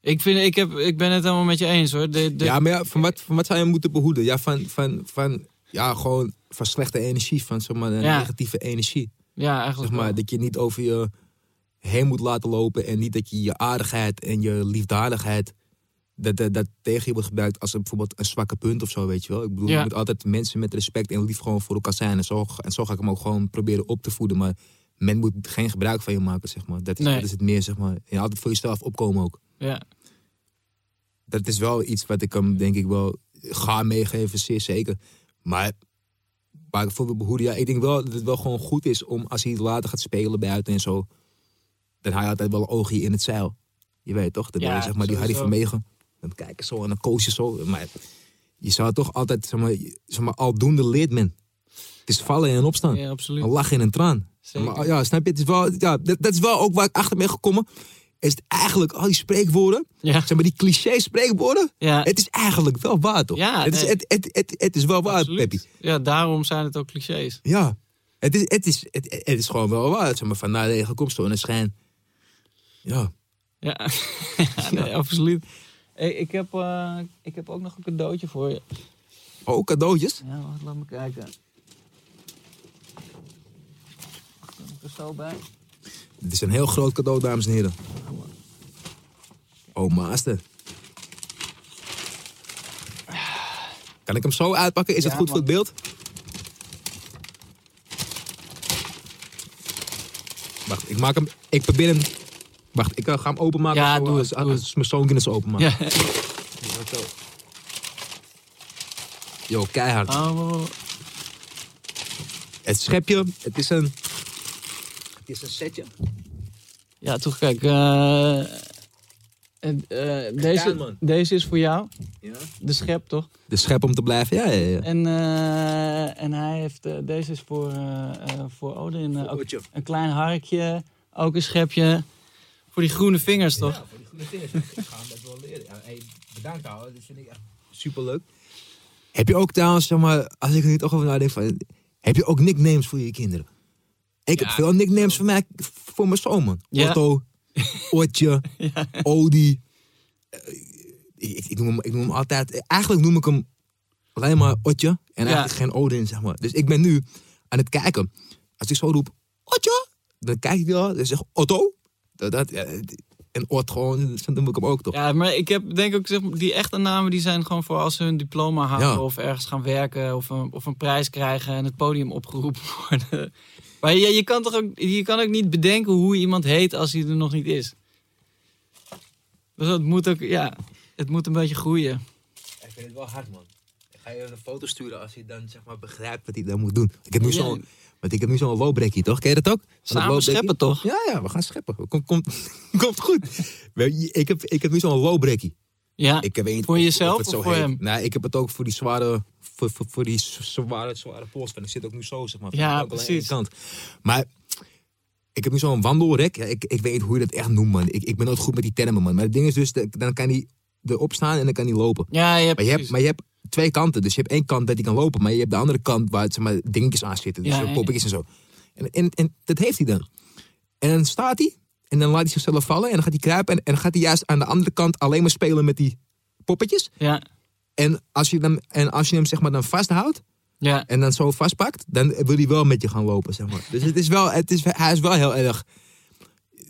Ik, vind, ik, heb, ik ben het helemaal met je eens hoor. De, de, Ja, maar ja, van, wat, van wat zou je moeten behoeden? Ja, van, van, van, ja, gewoon van slechte energie, van zeg maar, Ja. negatieve energie. ja eigenlijk Zeg maar, wel. dat je niet over je heen moet laten lopen en niet dat je je aardigheid en je liefdadigheid dat, dat, dat tegen je wordt gebruikt als een, bijvoorbeeld een zwakke punt of zo, weet je wel. Ik bedoel, Ja. je moet altijd mensen met respect en lief gewoon voor elkaar zijn. En zo, en zo ga ik hem ook gewoon proberen op te voeden. Maar men moet geen gebruik van je maken, zeg maar. Dat is, Nee. dat is het meer, zeg maar. En altijd voor jezelf opkomen ook. Ja. Dat is wel iets wat ik hem, denk ik, wel ga meegeven, zeer zeker. Maar waar ik voor wil behoeden, ja, ik denk wel dat het wel gewoon goed is om als hij later gaat spelen buiten en zo, dan haal je altijd wel een oogje in het zeil. Je weet toch? Je Ja, zeg maar die Harry. Vermegen. Dan kijken zo en dan koos je zo. Maar je zou toch altijd, zeg maar, zeg maar aldoende leert men. Het is vallen en opstaan. ja, absoluut. Een lach en een traan. Zeker. Maar, ja, snap je? Het is wel, ja, dat, dat is wel ook waar ik achter ben gekomen. Is het eigenlijk al die spreekwoorden, Ja. zeg maar die cliché spreekwoorden. Ja. Het is eigenlijk wel waar, toch? Ja, het, is, het, het, het, het is wel waar. Peppy. Ja, daarom zijn het ook clichés. Ja. Het is, het, is, het, het is gewoon wel waar. Zeg maar, van na regen komt zonneschijn. Ja. Ja, ja nee, absoluut. Hey, ik, heb, eh, ik heb ook nog een cadeautje voor je. Oh, cadeautjes? Ja, wacht, laat me kijken. Wacht, heb ik er zo bij. Dit is een heel groot cadeau, dames en heren. Oh, master. Kan ik hem zo uitpakken? Is het goed voor het beeld? Wacht, ik maak hem. Ik probeer hem. Wacht, ik eh, ga hem openmaken. Ja, zo, doe als, het, doe als mijn zoon ze openmaken. Ja. Yo, keihard. Oh, Het schepje, het is een. Het is een setje. ja, toch, kijk. eh, eh, deze, deze is voor jou. Ja. De schep, toch? De schep om te blijven, ja, ja, ja. En, eh, en hij heeft, deze is voor, eh eh, voor Odin. Voor een klein harkje, ook een schepje. Voor die groene vingers, toch? Ja, voor die goede vingers. Ik ga hem dat wel leren. Ja, hey, bedankt ouwe, dat vind ik echt superleuk. Heb je ook trouwens, zeg maar, als ik er niet toch over nadenk, van, heb je ook nicknames voor je kinderen? Ik heb veel nicknames voor, mij, voor mijn zoon, man. Ja. Otto, Otje, Odi. Eh, Ik, ik, noem hem, ik noem hem altijd, eigenlijk noem ik hem alleen maar Otje en eigenlijk geen Odin, zeg maar. Dus ik ben nu aan het kijken. Als ik zo roep, Otje, dan kijk ik wel, dan zeg Otto. Dat, dat, ja, en Ot gewoon, zo noem ik hem ook toch. Ja, maar ik heb denk ook, zeg maar, die echte namen die zijn gewoon voor als ze hun diploma halen Ja. of ergens gaan werken of een, of een prijs krijgen en het podium opgeroepen worden. Maar je, je, kan toch ook, je kan ook niet bedenken hoe iemand heet als hij er nog niet is. Dus het moet ook, ja, het moet een beetje groeien. Ik vind het wel hard, man. Ik ga je een foto sturen als hij dan zeg maar begrijpt wat hij dan moet doen. Ik heb nu Ja. zo'n, want ik heb nu zo'n lowbreakie, toch? Ken je dat ook? Samen lowbreakie? scheppen toch? Ja, ja, we gaan scheppen. Komt, komt, komt goed. Ik heb, ik heb nu zo'n lowbreakie. Ja, Ik niet Voor jezelf of het of voor heet. hem? Nee, ik heb het ook voor die zware, voor, voor, voor die zware, zware ik zit ook nu zo, zeg maar. Ja, precies. Kant. Maar ik heb nu zo'n wandelrek. Ja, ik, ik weet niet hoe je dat echt noemt, man. Ik, ik ben nooit goed met die termen, man. Maar het ding is dus, dat- dan kan hij erop staan en dan kan hij lopen. ja, je hebt, Maar je, hebt, precies. maar je hebt twee kanten. Dus je hebt één kant dat hij kan lopen, maar je hebt de andere kant waar zeg maar, dingetjes aan zitten. Dus Ja, poppetjes en zo. En, en, en dat heeft hij dan. En dan staat hij en dan laat hij zichzelf vallen en dan gaat hij kruipen. En, en dan gaat hij juist aan de andere kant alleen maar spelen met die poppetjes. ja, En als je, dan, en als je hem zeg maar dan vasthoudt ja, en dan zo vastpakt, dan wil hij wel met je gaan lopen, zeg maar. Dus het is wel, het is, hij is wel heel erg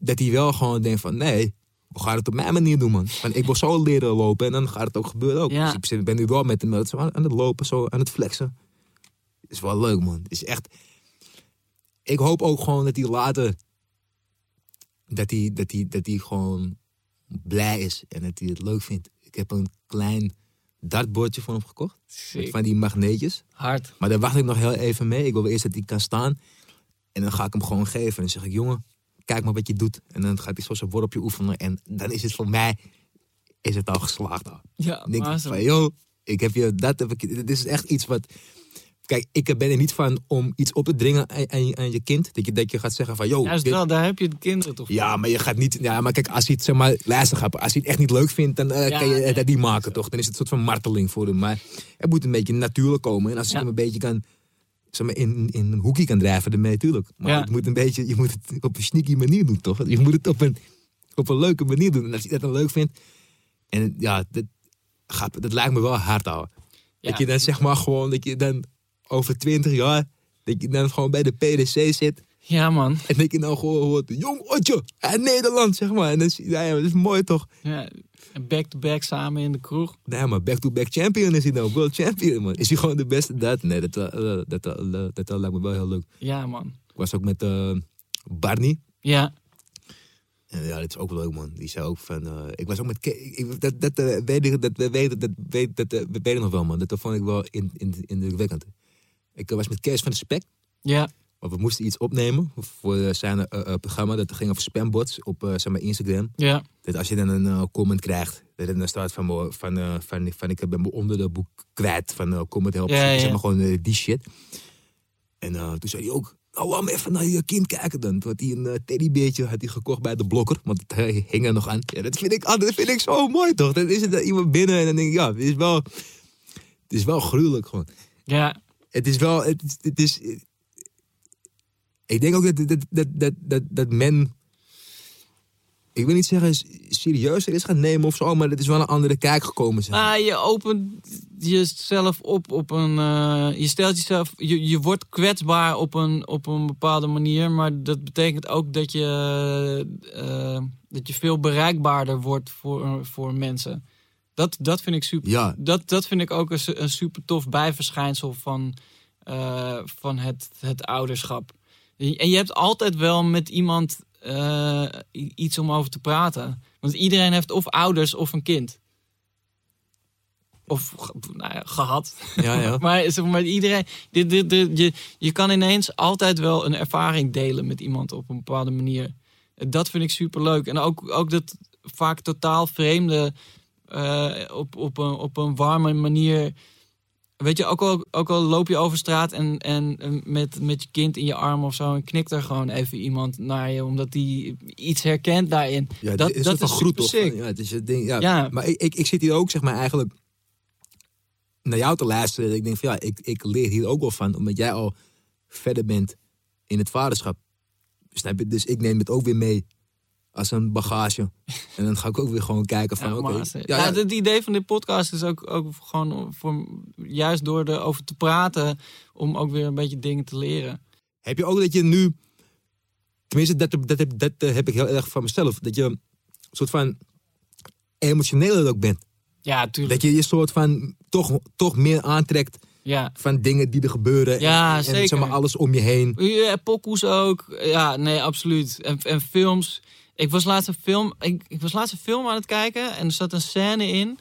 dat hij wel gewoon denkt van nee, we gaan het op mijn manier doen, man. Van, ik wil zo leren lopen en dan gaat het ook gebeuren ook. Ja. Dus ik ben nu wel met hem aan aan het lopen, zo aan het flexen. is wel leuk, man. Is echt... Ik hoop ook gewoon dat hij later... Dat hij, dat hij, dat hij gewoon blij is en dat hij het leuk vindt. Ik heb een klein dartbordje voor hem gekocht. Met van die magneetjes. hard. Maar daar wacht ik nog heel even mee. Ik wil eerst dat hij kan staan. En dan ga ik hem gewoon geven. En dan zeg ik, jongen, kijk maar wat je doet. En dan gaat hij zo zijn worpje oefenen. En dan is het voor mij, is het al geslaagd. Al. Ja, ik awesome. van, joh, ik heb je, dat heb ik, dit is echt iets wat... Kijk, ik ben er niet van om iets op te dringen aan, aan, je, aan je kind. Dat je, dat je gaat zeggen van, joh, Juist dit- wel, daar heb je de kinderen toch voor. ja, maar je gaat niet. Ja, maar kijk, als hij het zeg maar luister gaat, als hij het echt niet leuk vindt, dan eh, Ja, kan je nee, dat niet maken, toch? Dan is het een soort van marteling voor hem. Maar het moet een beetje natuurlijk komen. En als je Ja. hem een beetje kan, zeg maar, in, in een hoekje kan drijven, je natuurlijk. Maar Ja. het moet een beetje, je moet het op een sneaky manier doen, toch? Je moet het op een, op een leuke manier doen. En als hij dat dan leuk vindt, en ja, dat, gaat, dat lijkt me wel hard. Ja. Dat je dan zeg maar gewoon, dat je dan over twintig jaar, dat je dan gewoon bij de PDC zit. Ja, man. En dat je nou gewoon hoort, jong Otje, uit Nederland, zeg maar. En zie je- ja, dat is mooi toch? Ja, back-to-back samen in de kroeg. Nee, maar back-to-back champion is hij nou, world champion, man. Is hij gewoon de beste? Dat, nee, dat, eh, dat, dat, dat, dat, lijkt me wel heel leuk. Ja, man. Ik was ook met eh, Barney. Ja, En ja, dat is ook leuk, man. Die zei ook van... eh, ik was ook met... Ik- dat, dat, eh, weet ik, dat, we weten, dat, weet, dat, eh, we weten nog wel, man. Dat vond ik wel in, in, indrukwekkend. Ik eh, was met Kees van de Spek. ja, we moesten iets opnemen voor eh, zijn eh, eh, programma. Dat ging over spambots op zeg maar Instagram. ja. Dat als je dan een comment krijgt, dat het dan staat van, van, van, van ik ben me onder de boek kwijt van comment ja. Zeg maar gewoon die shit. En toen zei hij ook, nou laat me even naar je kind kijken dan. Toen had hij een teddybeertje had hij gekocht bij de blokker, want het hing er nog aan. Ja, dat vind ik, dat vind ik zo mooi toch. Dan is het er iemand binnen en dan denk ik, ja, het is wel, het is wel gruwelijk gewoon. Ja, Het is wel, het, het is, ik denk ook dat, dat, dat, dat, dat, dat men ik wil niet zeggen serieuzer is gaan nemen of zo, maar het is wel een andere kijk gekomen. Zeg. maar. Maar je opent jezelf op op een. eh, je stelt jezelf. Je, je wordt kwetsbaar op een, op een bepaalde manier. Maar dat betekent ook dat je. eh, dat je veel bereikbaarder wordt voor, voor mensen. Dat, dat vind ik super. Ja, Dat, dat vind ik ook een super tof bijverschijnsel van, eh, van het, het ouderschap. En je hebt altijd wel met iemand eh, iets om over te praten. Want iedereen heeft of ouders of een kind. Of nou ja, gehad. ja, ja. Maar, zeg maar iedereen, dit, dit, dit, je, je kan ineens altijd wel een ervaring delen met iemand op een bepaalde manier. Dat vind ik super leuk. En ook, ook dat vaak totaal vreemde eh, op, op, een, op een warme manier. Weet je, ook al, ook al loop je over straat en, en met, met je kind in je arm of zo. En knikt er gewoon even iemand naar je, omdat die iets herkent daarin. ja dat- is dat is groet toch? Ja, het is het ding, ja. Ja. Maar ik, ik, ik zit hier ook, zeg maar, eigenlijk naar jou te luisteren. Ik denk van ja, ik, ik leer hier ook wel van, omdat jij al verder bent in het vaderschap. Snap je? Dus ik neem het ook weer mee als een bagage. En dan ga ik ook weer gewoon kijken van, Ja, oké. ja, ja, ja, Het idee van dit podcast is ook, ook gewoon voor, juist door erover te praten, om ook weer een beetje dingen te leren. Heb je ook dat je nu, tenminste dat, dat, dat, dat eh, heb ik heel erg van mezelf, dat je een soort van emotioneel ook bent. Ja, tuurlijk. Dat je je soort van toch, toch meer aantrekt Ja. van dingen die er gebeuren. Ja, en, en zeg maar alles om je heen. Ja, pokoes ook. Ja, nee, absoluut. En, en films. Ik was laatst een film. Ik, ik was laatst een film aan het kijken en er zat een scène in.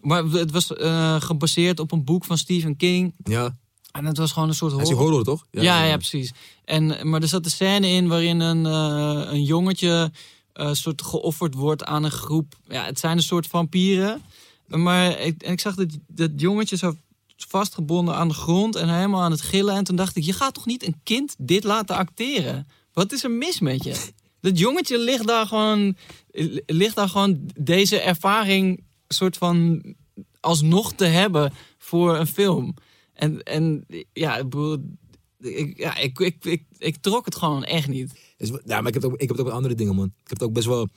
Maar het was eh, gebaseerd op een boek van Stephen King. Ja, En het was gewoon een soort hij is horror. horror toch? Ja, ja, precies. En, maar er zat een scène in waarin een, eh, een jongetje eh, soort geofferd wordt aan een groep. Ja, het zijn een soort vampieren. Maar ik, en ik zag dat, dat jongetje zo vastgebonden aan de grond en helemaal aan het gillen. En toen dacht ik, je gaat toch niet een kind dit laten acteren? Wat is er mis met je? Dat jongetje ligt daar gewoon, ligt daar gewoon deze ervaring soort van alsnog te hebben voor een film. En, en ja, ik bedoel, ik, ja, ik, ik, ik, ik trok het gewoon echt niet. Ja, maar ik heb, het ook, ik heb het ook andere dingen, man. Ik heb het ook best wel...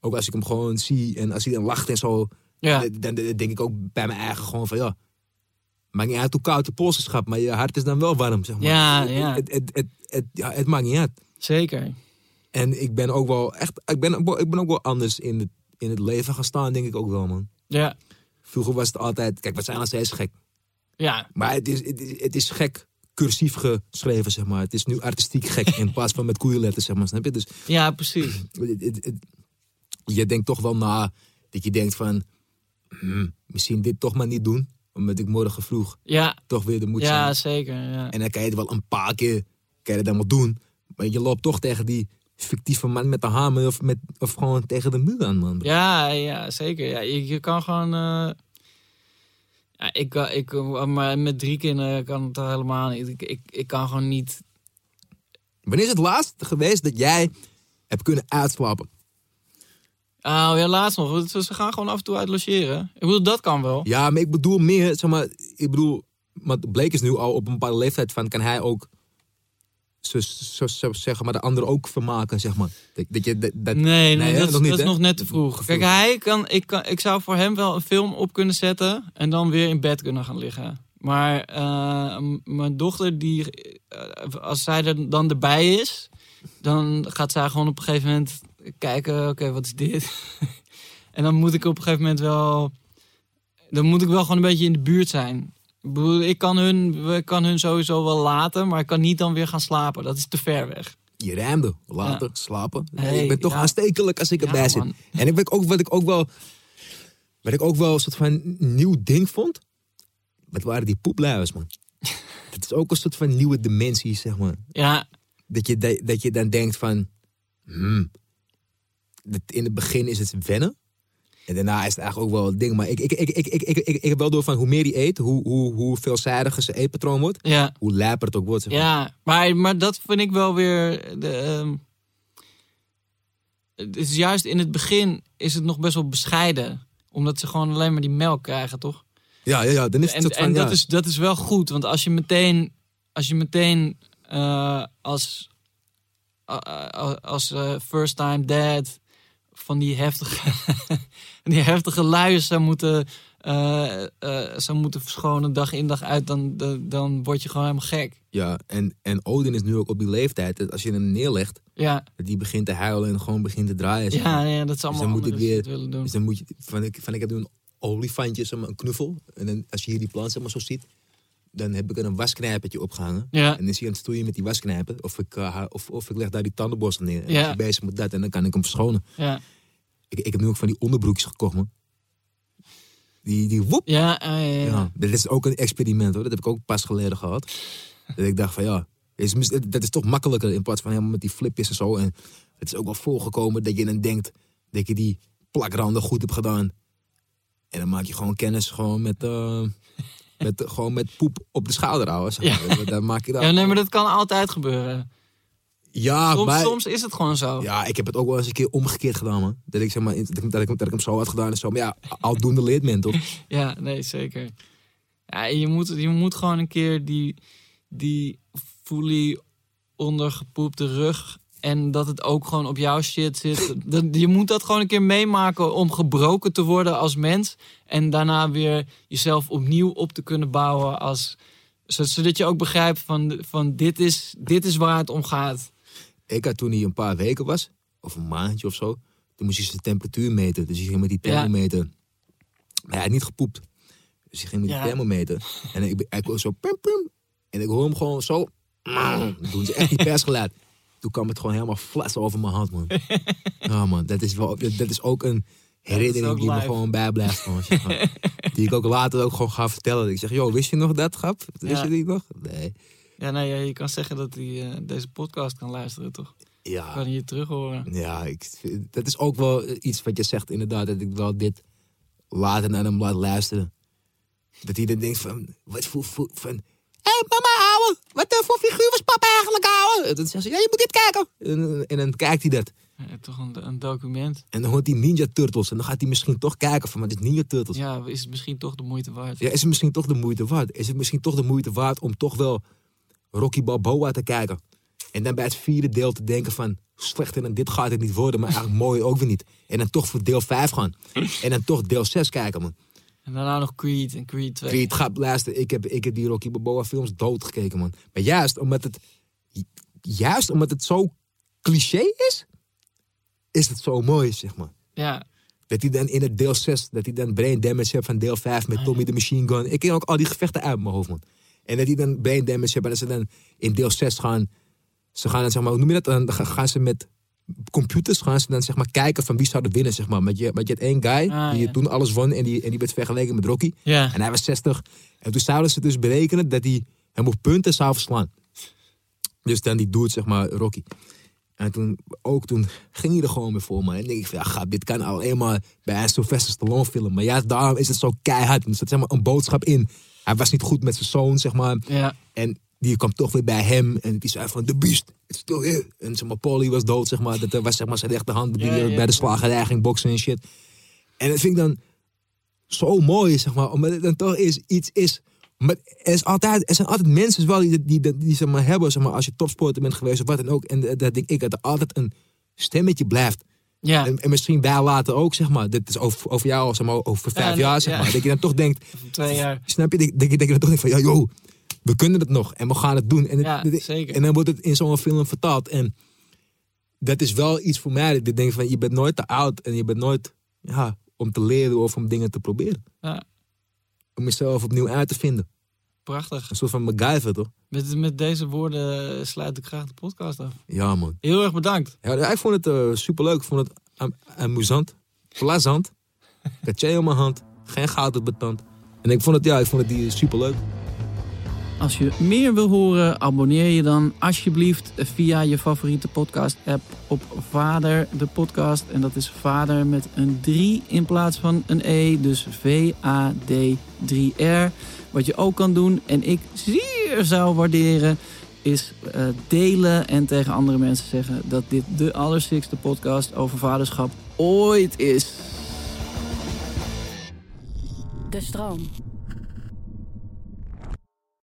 Ook als ik hem gewoon zie en als hij dan lacht en zo... Ja, Dan, dan denk ik ook bij mijn eigen gewoon van, ja... Maakt niet uit hoe koud de pols is, maar je hart is dan wel warm, zeg maar. Ja, Het- ja. Het, het, het, het- ja, het maakt niet uit. zeker. En ik ben ook wel echt... Ik ben, ik ben ook wel anders in het, in het leven gaan staan, denk ik ook wel, man. Ja, Vroeger was het altijd... Kijk, we zijn nog steeds gek. ja, Maar het is, het is, het is gek cursief geschreven, zeg maar. Het is nu artistiek gek in plaats van met koeienletters, zeg maar. Snap je? Dus ja precies. het- het- het- je denkt toch wel na dat je denkt van... hmm, misschien dit toch maar niet doen. Omdat ik morgen vroeg Ja, toch weer de moet ja zijn. zeker. Ja. En dan kan je het wel een paar keer kan je het doen. Maar je loopt toch tegen die fictieve man met de hamer of, met, of gewoon tegen de muur aan, man. Ja, ja, zeker. Ja, je, je kan gewoon. eh, ja, ik, kan- ik, maar met drie kinderen kan het helemaal niet. Ik, ik, ik kan gewoon niet. Wanneer is het laatst geweest dat jij hebt kunnen uitslapen? Oh ja, laatst nog. Ze ze gaan gewoon af en toe uit logeren. Ik bedoel, dat kan wel. Ja, maar ik bedoel meer, zeg maar, ik bedoel, want Blake is nu al op een bepaalde leeftijd van, kan hij ook, zo, zo, zo zeggen maar, de anderen ook vermaken, zeg maar. Dat, dat je, dat, dat- Nee, nee, dat, is- niet, dat is nog net te vroeg. Kijk, hij kan ik, kan, ik zou voor hem wel een film op kunnen zetten en dan weer in bed kunnen gaan liggen. Maar eh, mijn dochter, die, eh, als zij er dan erbij is, dan gaat zij gewoon op een gegeven moment kijken: oké, wat is dit? en dan moet ik op een gegeven moment wel. Dan moet ik wel gewoon een beetje in de buurt zijn. Ik ik kan hun, we kan hun sowieso wel laten, maar ik kan niet dan weer gaan slapen. Dat is te ver weg. Je rijmde, later, slapen. Hey, ik ben toch ja. aanstekelijk als ik Ja, erbij zit. man. En ik weet ook, wat ik ook wel, wat ik ook wel een soort van nieuw ding vond, wat waren die poepluiers, man. Het is ook een soort van nieuwe dimensie, zeg maar. Ja, dat je, dat, dat je dan denkt van... Hmm, dat in het begin is het wennen. En daarna is het eigenlijk ook wel het ding. Maar ik, ik, ik, ik, ik, ik, ik, ik heb wel door van hoe meer die eet, hoe, hoe, hoe veelzijdiger zijn eetpatroon wordt. ja. Hoe lijper het ook wordt. Zeg maar. Ja, maar, maar dat vind ik wel weer. De, ehm, het is juist in het begin is het nog best wel bescheiden. Omdat ze gewoon alleen maar die melk krijgen, toch? ja, ja, ja. Dan is het En, soort van, en dat, ja. is, dat is wel goed. Want als je meteen, als, je meteen eh, als, eh, als eh, first time dad van die heftige, die heftige luiers zou moeten, zou moeten verschonen dag in dag uit, dan, dan, dan word je gewoon helemaal gek. Ja, en, en Odin is nu ook op die leeftijd. Dat als je hem neerlegt, Ja, dat die begint te huilen en gewoon begint te draaien. zeg maar. ja, ja dat is allemaal dan moet ik weer- willen doen. Dus dan moet je, van ik, van ik heb nu een olifantje, zeg maar, een knuffel. En dan, als je hier die plant zeg maar, zo ziet, dan heb ik er een wasknijpertje opgehangen. Ja, En dan is hij aan het stoeien met die wasknijper. Of ik, eh, of, of ik leg daar die tandenborstel neer. En Ja. bezig met dat en dan kan ik hem verschonen. ja, Ik, ik heb nu ook van die onderbroekjes gekocht, man. Die, die woep. ja, ah, ja, ja, ja. Ja. Dat is ook een experiment, hoor. Dat heb ik ook pas geleden gehad. dat ik dacht van, ja, is, dat is toch makkelijker in plaats van helemaal met die flipjes en zo. En het is ook wel voorgekomen dat je dan denkt dat je die plakranden goed hebt gedaan. En dan maak je gewoon kennis gewoon met, eh, met, gewoon met poep op de schouder. Zeg maar. Dan maak je dat. Ja, nee, maar dat kan altijd gebeuren. Ja, Soms, soms is het gewoon zo. Ja, ik heb het ook wel eens een keer omgekeerd gedaan, man. Dat ik, zeg maar, dat ik, dat ik, dat ik hem zo had gedaan en zo. Maar ja, aldoende leert men, toch? Ja, nee, zeker. Ja, je, moet, je moet gewoon een keer die, die fully ondergepoepte rug... en dat het ook gewoon op jouw shit zit. Dat, je moet dat gewoon een keer meemaken om gebroken te worden als mens... en daarna weer jezelf opnieuw op te kunnen bouwen als... zo- Zodat je ook begrijpt van, van dit, is, dit is waar het om gaat. Ik had toen hij een paar weken was, of een maandje of zo, toen moest hij zijn temperatuur meten. Dus hij ging met die Ja. thermometer. Maar hij had niet gepoept. Dus hij ging met die Ja. thermometer. En ik, ik zo pum pum. En ik hoor hem gewoon zo. Doen ze echt die persgeluid. Toen kwam het gewoon helemaal flas over mijn hand, man. Ja, man, dat is, wel, dat is ook een herinnering die me gewoon bijblijft. Gewoon, maar. die ik ook later ook gewoon ga vertellen. Ik zeg, joh, wist je nog dat, grap? Wist Ja. je die nog? Nee. Ja, nee, ja, je kan zeggen dat hij eh, deze podcast kan luisteren, toch? Ja. Kan hij je terug horen. Ja, ik, dat is ook wel iets wat je zegt inderdaad. Dat ik wel dit later naar hem laat luisteren. Dat hij dan denkt van, wat voor, voor van... Hé hey, mama, ouwe, wat eh, voor figuur was papa eigenlijk, ouwe? En dan zegt ze, ja, je moet dit kijken. En, en dan kijkt hij dat. Ja, toch een, een document. En dan hoort hij Ninja Turtles. En dan gaat hij misschien toch kijken van, wat is Ninja Turtles? Ja. Ja, is het misschien toch de moeite waard? is het misschien toch de moeite waard? Is het misschien toch de moeite waard om toch wel Rocky Balboa te kijken? En dan bij het vierde deel te denken van, slechter dan dit gaat het niet worden, maar eigenlijk mooi ook weer niet. En dan toch voor deel 5 gaan. En dan toch deel 6 kijken, man. En daarna nog Creed en Creed 2. Creed, gaat luisteren, ik heb, ik heb die Rocky Balboa films doodgekeken, man. Maar juist omdat het, juist omdat het zo cliché is, is het zo mooi, zeg maar. Ja, Dat hij dan in het deel 6, dat hij dan brain damage heeft van deel 5 met Tommy de Machine Gun. Ik ken ook al die gevechten uit mijn hoofd, man. En dat hij dan brain damage heeft en dat ze dan in deel 6 gaan, ze gaan dan zeg maar, hoe noem je dat? Dan gaan gaan ze met computers gaan ze dan zeg maar kijken van wie zou er winnen, zeg maar. Want je, want je had één guy Ah, die ja. toen alles won en die, en die werd vergeleken met Rocky. ja. En hij was 60. En toen zouden ze dus berekenen dat hij hem op punten zou verslaan. Dus dan die dude, zeg maar, Rocky. En toen, ook toen ging hij er gewoon weer voor, man. En denk ik van, ja, gap, dit kan alleen maar bij een Sylvester Stallone film. Maar juist daarom is het zo keihard. Er zat zeg maar een boodschap in. Hij was niet goed met zijn zoon, zeg maar. ja. En die kwam toch weer bij hem. En die zei van, the beast, it's still here. En zeg maar, Polly was dood, zeg maar. Dat was zeg maar zijn rechterhand die Ja, ja, bij de slagerij ging boksen en shit. En dat vind ik dan zo mooi, zeg maar. Omdat het dan toch is, iets is... Maar er, is altijd, er zijn altijd mensen wel die, die, die, die zeg maar, hebben, zeg maar, als je topsporter bent geweest of wat dan ook. En dat dat denk ik, dat er altijd een stemmetje blijft. Ja, En, en misschien wij later ook, zeg maar. Dit is over, over jou, zeg maar, over vijf jaar, zeg maar. Dat je dan toch denkt, twee jaar. Snap je? Dat dat je, dat je dan toch denkt van, ja, joh, we kunnen het nog en we gaan het doen. En, het- Ja, dit- zeker. en dan wordt het in zo'n film vertaald. En dat is wel iets voor mij. Dat ik denk van, je bent nooit te oud en je bent nooit ja, om te leren of om dingen te proberen. Ja, Om jezelf opnieuw uit te vinden. Prachtig. Een soort van MacGyver, toch? Met, met deze woorden sluit ik graag de podcast af. Ja, man. Heel erg bedankt. Ja, ik vond het eh, superleuk. Ik vond het am- amusant. Plazant. Katje in mijn hand. Geen goud op betand. En ik vond het, ja, ik vond het die superleuk. Als je meer wil horen, abonneer je dan alsjeblieft via je favoriete podcast-app op Vader, de podcast. En dat is Vader met een 3 in plaats van een E, dus V-A-D-3-R. Wat je ook kan doen, en ik zeer zou waarderen, is eh, delen en tegen andere mensen zeggen dat dit de allerstikste podcast over vaderschap ooit is. De stroom.